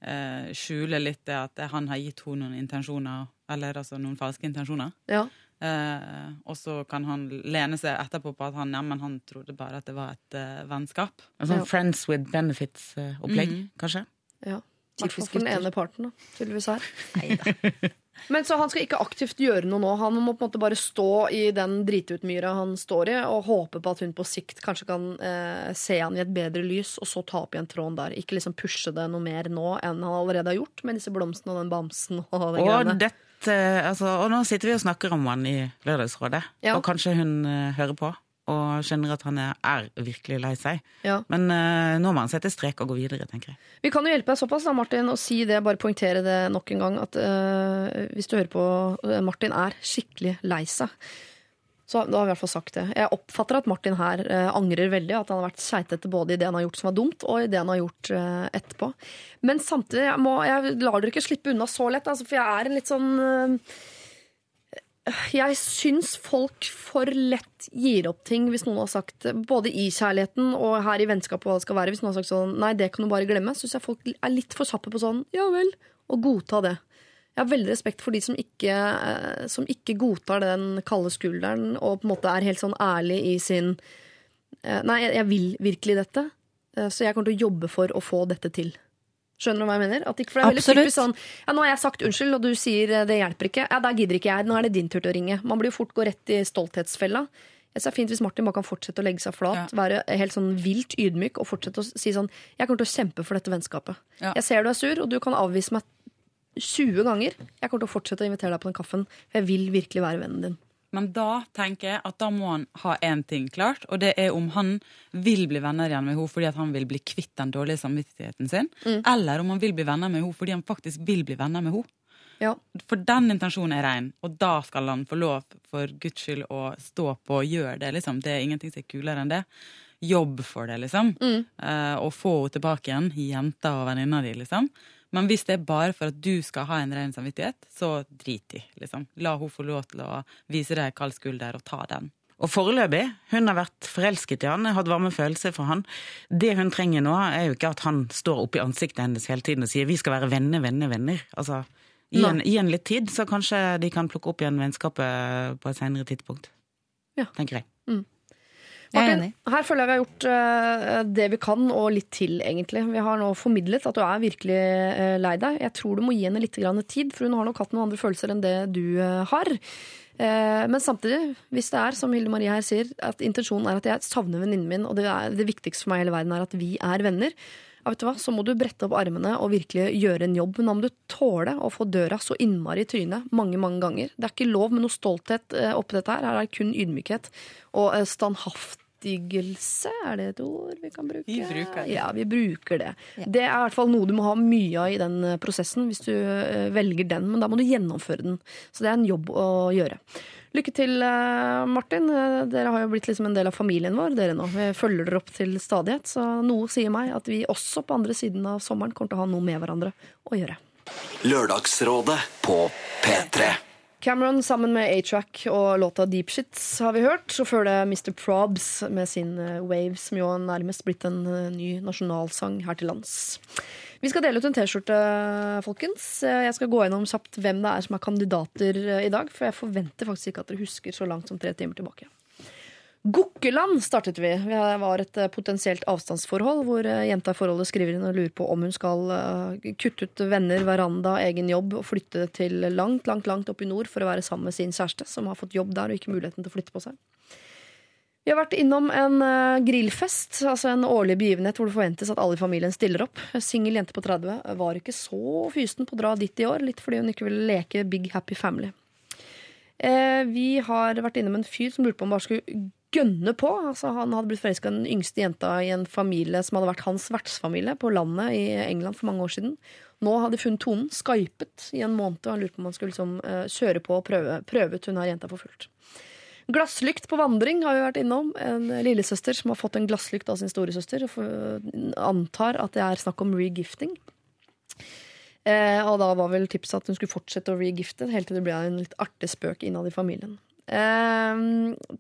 eh, skjule litt det at han har gitt henne noen intensjoner, eller altså noen falske intensjoner. Ja. Eh, og så kan han lene seg etterpå på at han, ja, men han trodde bare at det var et eh, vennskap. En sånn Friends with benefits-opplegg, Mhm. kanskje? Ja. I hvert fall Typisk for den ene parten, da, tydeligvis her. <laughs> Men så han skal ikke aktivt gjøre noe nå. Han må på en måte bare stå i den dritutmyra han står i, og håpe på at hun på sikt kanskje kan eh, se han i et bedre lys, og så ta opp igjen tråden der. Ikke liksom pushe det noe mer nå enn han allerede har gjort, med disse blomstene og den bamsen og den Og, dette, altså, og nå sitter vi og snakker om han i Lørdagsrådet, Ja. og kanskje hun uh, hører på og skjønner at han er, virkelig lei seg. Ja. Men uh, nå må han sette strek og gå videre, tenker jeg. Vi kan jo hjelpe deg såpass, da, Martin, og si det, bare poengtere det nok en gang, at uh, hvis du hører på eh, Martin er skikkelig lei seg. Så da har vi i hvert fall sagt det. Jeg oppfatter at Martin her uh, angrer veldig. At han har vært keitete både i det han har gjort som var dumt, og i det han har gjort uh, etterpå. Men samtidig, jeg, må, jeg lar dere ikke slippe unna så lett, altså, for jeg er en litt sånn eh, jeg syns folk for lett gir opp ting hvis noen har sagt Både i kjærligheten og her i vennskapet hva det skal være. Hvis noen har sagt sånn Nei, det kan du bare glemme. Syns jeg folk er litt for kjappe på sånn Ja vel. Og godta det. Jeg har veldig respekt for de som ikke, eh, som ikke godtar den kalde skulderen og på en måte er helt sånn ærlig i sin eh, Nei, jeg, vil virkelig dette, eh, så jeg kommer til å jobbe for å få dette til. Skjønner du hva jeg mener? At ikke, for det er veldig typisk sånn Ja, nå har jeg sagt unnskyld, og du sier eh, det hjelper ikke. Ja, da gidder ikke jeg. Nå er det din tur til å ringe. Man blir jo fort gå rett i stolthetsfella. Jeg synes det er fint hvis Martin bare kan fortsette å legge seg flat, være helt sånn vilt ydmyk og fortsette å si sånn Jeg kommer til å kjempe for dette vennskapet. Ja. Jeg ser du er sur, og du kan avvise meg 20 ganger. Jeg kommer til å fortsette å invitere deg på den kaffen, for jeg vil virkelig være vennen din. Men da tenker jeg at da må han ha én ting klart, og det er om han vil bli venner igjen med henne fordi han vil bli kvitt den dårlige samvittigheten sin, Mm. eller om han vil bli venner med henne fordi han faktisk vil bli venner med henne. Ja. For den intensjonen er rein, og da skal han få lov, for guds skyld, å stå på og gjøre det. liksom. Det er ingenting som er kulere enn det. Jobb for det, liksom. Mm. Uh, og få henne tilbake igjen, jenta og venninna di, liksom. Men hvis det er bare for at du skal ha en ren samvittighet, så drit i, liksom. La hun få lov til å vise deg kald skulder og ta den. Og foreløpig, hun har vært forelsket i han, hatt varme følelser for han. Det hun trenger nå, er jo ikke at han står oppi ansiktet hennes hele tiden og sier 'vi skal være venner, venner, venner'. Altså, gi gi en litt tid, så kanskje de kan plukke opp igjen vennskapet på et senere tidspunkt. Ja. Tenker jeg. Martin, her føler jeg vi har gjort eh, det vi kan, og litt til, egentlig. Vi har nå formidlet at du er virkelig eh, lei deg. Jeg tror du må gi henne litt grann tid, for hun har nok hatt noen andre følelser enn det du eh, har. Men samtidig, hvis det er som Hilde Marie her sier, at intensjonen er at jeg savner venninnen min, og det, er, det viktigste for meg i hele verden er at vi er venner, vet du hva, så må du brette opp armene og virkelig gjøre en jobb. Men da må du tåle å få døra så innmari i trynet mange, mange ganger. Det er ikke lov med noe stolthet eh, oppi dette her. Her er det kun ydmykhet og standhaft standhaftigelse. Er det et ord vi kan bruke? Vi bruker det. Ja, vi bruker det. Det er i hvert fall noe du må ha mye av i den eh, prosessen hvis du eh, velger den. Men da må du gjennomføre den. Så det er en jobb å gjøre. Lykke til, eh, Martin. Eh, Dere har jo blitt liksom en del av familien vår dere nå. Vi følger dere opp til stadighet. Så noe sier meg at vi også på andre siden av sommeren kommer til å ha noe med hverandre å gjøre. Lørdagsrådet på P3. Cameron sammen med A-Track og låta Deep Shits har vi hørt. Så før det Mr. Probs med sin Waves, Wave, som jo nærmest blitt en eh, ny nasjonalsang her til lands. Vi skal dele ut en T-skjorte, folkens. Eh, Jeg skal gå gjennom kjapt hvem det er som er kandidater eh, i dag, for jeg forventer faktisk ikke at dere husker så langt som tre timer tilbake. Gokkeland startet vi. Vi var et eh, potensielt avstandsforhold hvor jenta i forholdet skriver inn og lurer på om hun skal kutte ut venner, veranda, egen jobb og flytte til langt, langt, langt opp i nord for å være sammen med sin kjæreste, som har fått jobb der og ikke muligheten til å flytte på seg. Vi har vært innom en eh, grillfest, altså en årlig begivenhet hvor det forventes at alle i familien stiller opp. Singel jente på 30 var ikke så fysen på å dra dit i år, litt fordi hun ikke ville leke Big Happy Family. Eh, vi har vært innom en fyr som lurte på om bare skulle gønne på. Altså, han hadde blitt forelska i den yngste jenta i en familie som hadde vært hans vertsfamilie på landet i England for mange år siden. Nå hadde de funnet tonen, skypet i en måned, og han lurte på om han skulle liksom, eh, kjøre på og prøve, prøve ut hun her jenta for fullt. Glasslykt på vandring har vi vært innom. En lillesøster som har fått en glasslykt av sin storesøster. Antar at det er snakk om regifting. Eh, og da var vel tipset at hun skulle fortsette å regifte, helt til det ble en litt artig spøk innad i familien. Eh,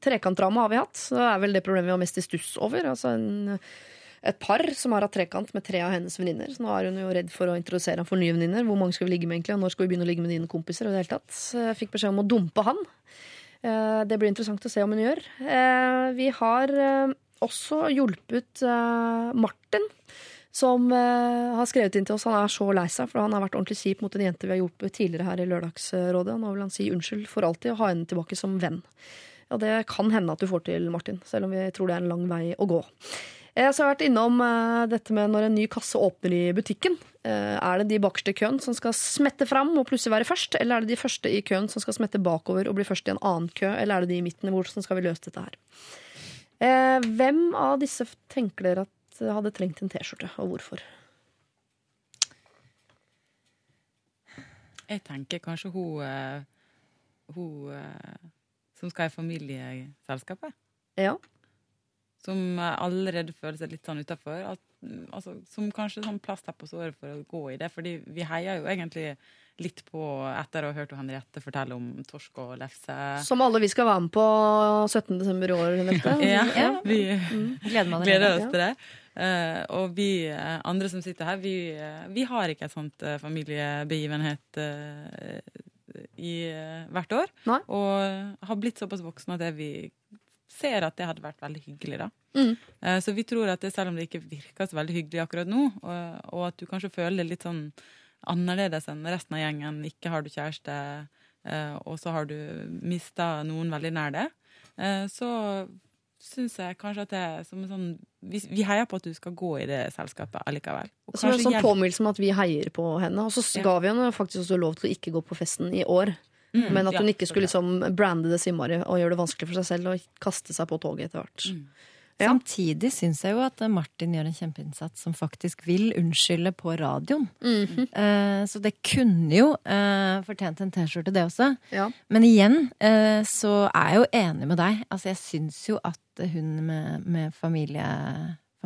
trekantdrama har vi hatt. Så er vel det problemet vi har mest i stuss over. Altså en, et par som har hatt trekant med tre av hennes venninner. Så nå er hun jo redd for å introdusere ham for nye venninner. Hvor mange skal vi ligge med egentlig, og når skal vi begynne å ligge med dine kompiser? Og det hele tatt. Jeg fikk beskjed om å dumpe han. Eh, Det blir interessant å se om hun gjør. Eh, Vi har eh, også hjulpet Martin, som har skrevet inn til oss. Han er så lei seg, for han har vært ordentlig kjip mot en jente vi har hjulpet tidligere her i Lørdagsrådet. Nå vil han si unnskyld for alltid og ha henne tilbake som venn. Ja, det kan hende at du får til, Martin, selv om vi tror det er en lang vei å gå. Eh, Så har vært innom eh, dette med når en ny kasse åpner i butikken. Eh, Er det de bakerste i køen som skal smette fram og plutselig være først, eller er det de første i køen som skal smette bakover og bli først i en annen kø, eller er det de i midten? Hvordan skal vi løse dette her? Hvem av disse tenker dere at hadde trengt en T-skjorte, og hvorfor? Jeg tenker kanskje hun, hun som skal i familieselskapet. Ja. Som allerede føler seg litt sånn utafor. Altså, som kanskje sånn plaster på såret for å gå i det. Fordi vi heier jo egentlig litt på etter å ha hørt Henriette fortelle om torsk og lefse. Som alle vi skal være med på 17. desember i år, Henriette. <laughs> Ja, vi Gleder meg gleder oss til det. Uh, og vi uh, andre som sitter her, vi, uh, vi har ikke et sånt familiebegivenhet i hvert år. Nei. Og har blitt såpass voksne at det vi ser at det hadde vært veldig hyggelig. da. Mm. Eh, så vi tror at det, selv om det ikke virker så veldig hyggelig akkurat nå, og, og at du kanskje føler det litt sånn annerledes enn resten av gjengen, ikke har du kjæreste, eh, og så har du mista noen veldig nær deg, eh, så syns jeg kanskje at det er som en sånn vi, vi heier på at du skal gå i det selskapet allikevel. Og Som en sånn påminnelse om at vi heier på henne. Og så Ja. ga vi henne faktisk også lov til å ikke gå på festen i år. Mm, Men at ja, hun ikke skulle liksom brande det så innmari og gjøre det vanskelig for seg selv og kaste seg på toget etter hvert. Mm. Samtidig syns jeg jo at Martin gjør en kjempeinnsats som faktisk vil unnskylde på radioen. Eh, så det kunne jo eh, fortjent en T-skjorte, det også. Ja. Men igjen eh, så er jeg jo enig med deg. Altså, jeg syns jo at hun med, med familie,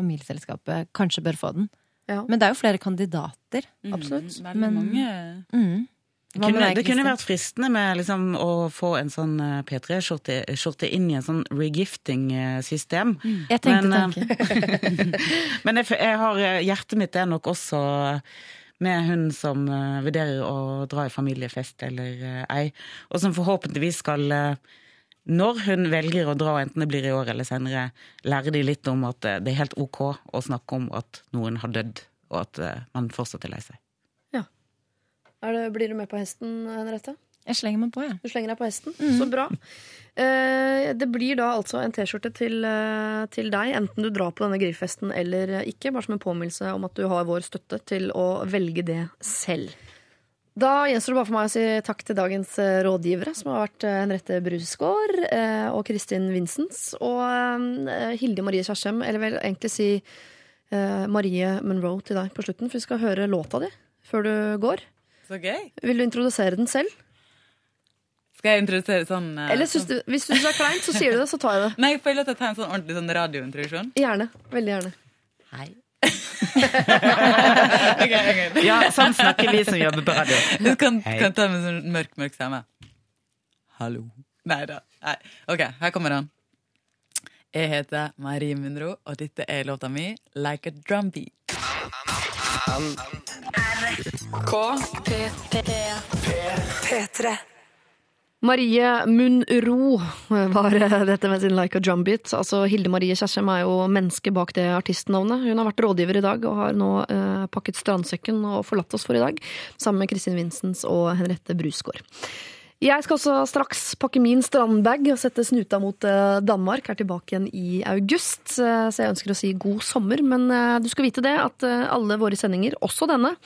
familieselskapet kanskje bør få den. Ja. Men det er jo flere kandidater. Absolutt. Veldig Men- mange Mm. Kunne, det kunne vært fristende med liksom å få en sånn eh, P3-skjorte inn i en sånn regifting-system. Jeg tenkte Men, eh, tanken. <laughs> Men jeg, jeg har eh, hjertet mitt er nok også med hun som vurderer å dra i familiefest eller ei, og som forhåpentligvis skal når hun velger å dra, enten det blir i år eller senere, lære de litt om at det er helt ok å snakke om at noen har dødd, og at man fortsatt er lei seg. Er det, blir du med på hesten, Henriette? Jeg slenger meg på, jeg. Du slenger deg på hesten? Så bra. Eh, det blir da altså en T-skjorte til, eh, til deg, enten du drar på denne grillfesten eller ikke. Bare som en påminnelse om at du har vår støtte til å velge det selv. Da gjenstår det bare for meg å si takk til dagens eh, rådgivere, som har vært eh, Henriette Brusgaard eh, og Kristin Vincents. Og eh, Hilde Marie Kjersem, eller vel egentlig si Marie Monroe til deg på slutten, for vi skal høre låta di før du går. Så gøy. Vil du introdusere den selv? Skal jeg introdusere sånn eh, Eller synes du, hvis du syns det er kleint, så sier du det, så tar jeg det. <laughs> Nei, jeg føler at jeg tar en sånn ordentlig sånn radiointroduksjon. Gjerne. Veldig gjerne. Hei. <laughs> Ja, sånn snakker vi som jobber på radio. Du kan, Hei. kan ta med sånn mørk, mørk stemme. Hallo. Nei da. Nei. Ok, her kommer han. Jeg heter Marie Munro, og dette er låta mi Like a Drum Beat. P3. Marie Munro var dette med sin Like a Drumbeat. Altså, Hilde Marie Kjersem er jo mennesket bak det artistnavnet. Hun har vært rådgiver i dag og har nå eh, pakket strandsekken og forlatt oss for i dag. Sammen med Kristin Vincents og Henriette Brusgaard. Jeg skal også straks pakke min strandbag og sette snuta mot eh, Danmark. Er tilbake igjen i august, eh, så jeg ønsker å si god sommer. Men eh, du skal vite det at eh, alle våre sendinger, også denne,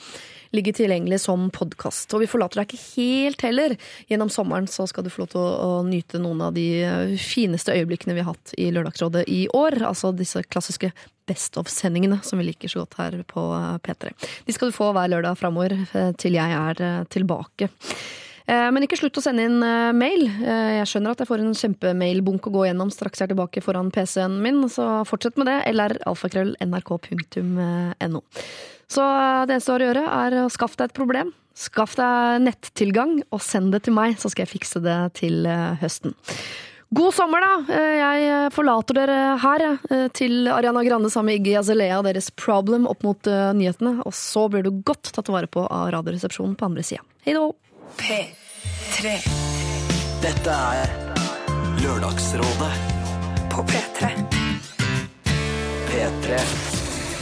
ligger tilgjengelig som podkast. Og vi forlater deg ikke helt heller. Gjennom sommeren så skal du få lov til å, å nyte noen av de eh, fineste øyeblikkene vi har hatt i Lørdagsrådet i år. Altså disse klassiske Best of-sendingene som vi liker så godt her på eh, P3. De skal du få hver lørdag framover eh, til jeg er tilbake. Men ikke slutt å sende inn mail. Jeg skjønner at jeg får en kjempemailbunk å gå gjennom straks jeg er tilbake foran PC-en min, så fortsett med det. lralfakrøll.nrk.no. Så eh, det eneste du har å gjøre, er å skaffe deg et problem. Skaff deg nettilgang, og send det til meg, så skal jeg fikse det til eh, høsten. God sommer, da! Eh, Jeg forlater dere her, eh, til Ariana Grande sammen med Iggy Azalea og deres Problem opp mot eh, nyhetene. Og så blir du godt tatt vare på av Radioresepsjonen på andre sida. Hei då! P3. Dette er Lørdagsrådet På P3. P3.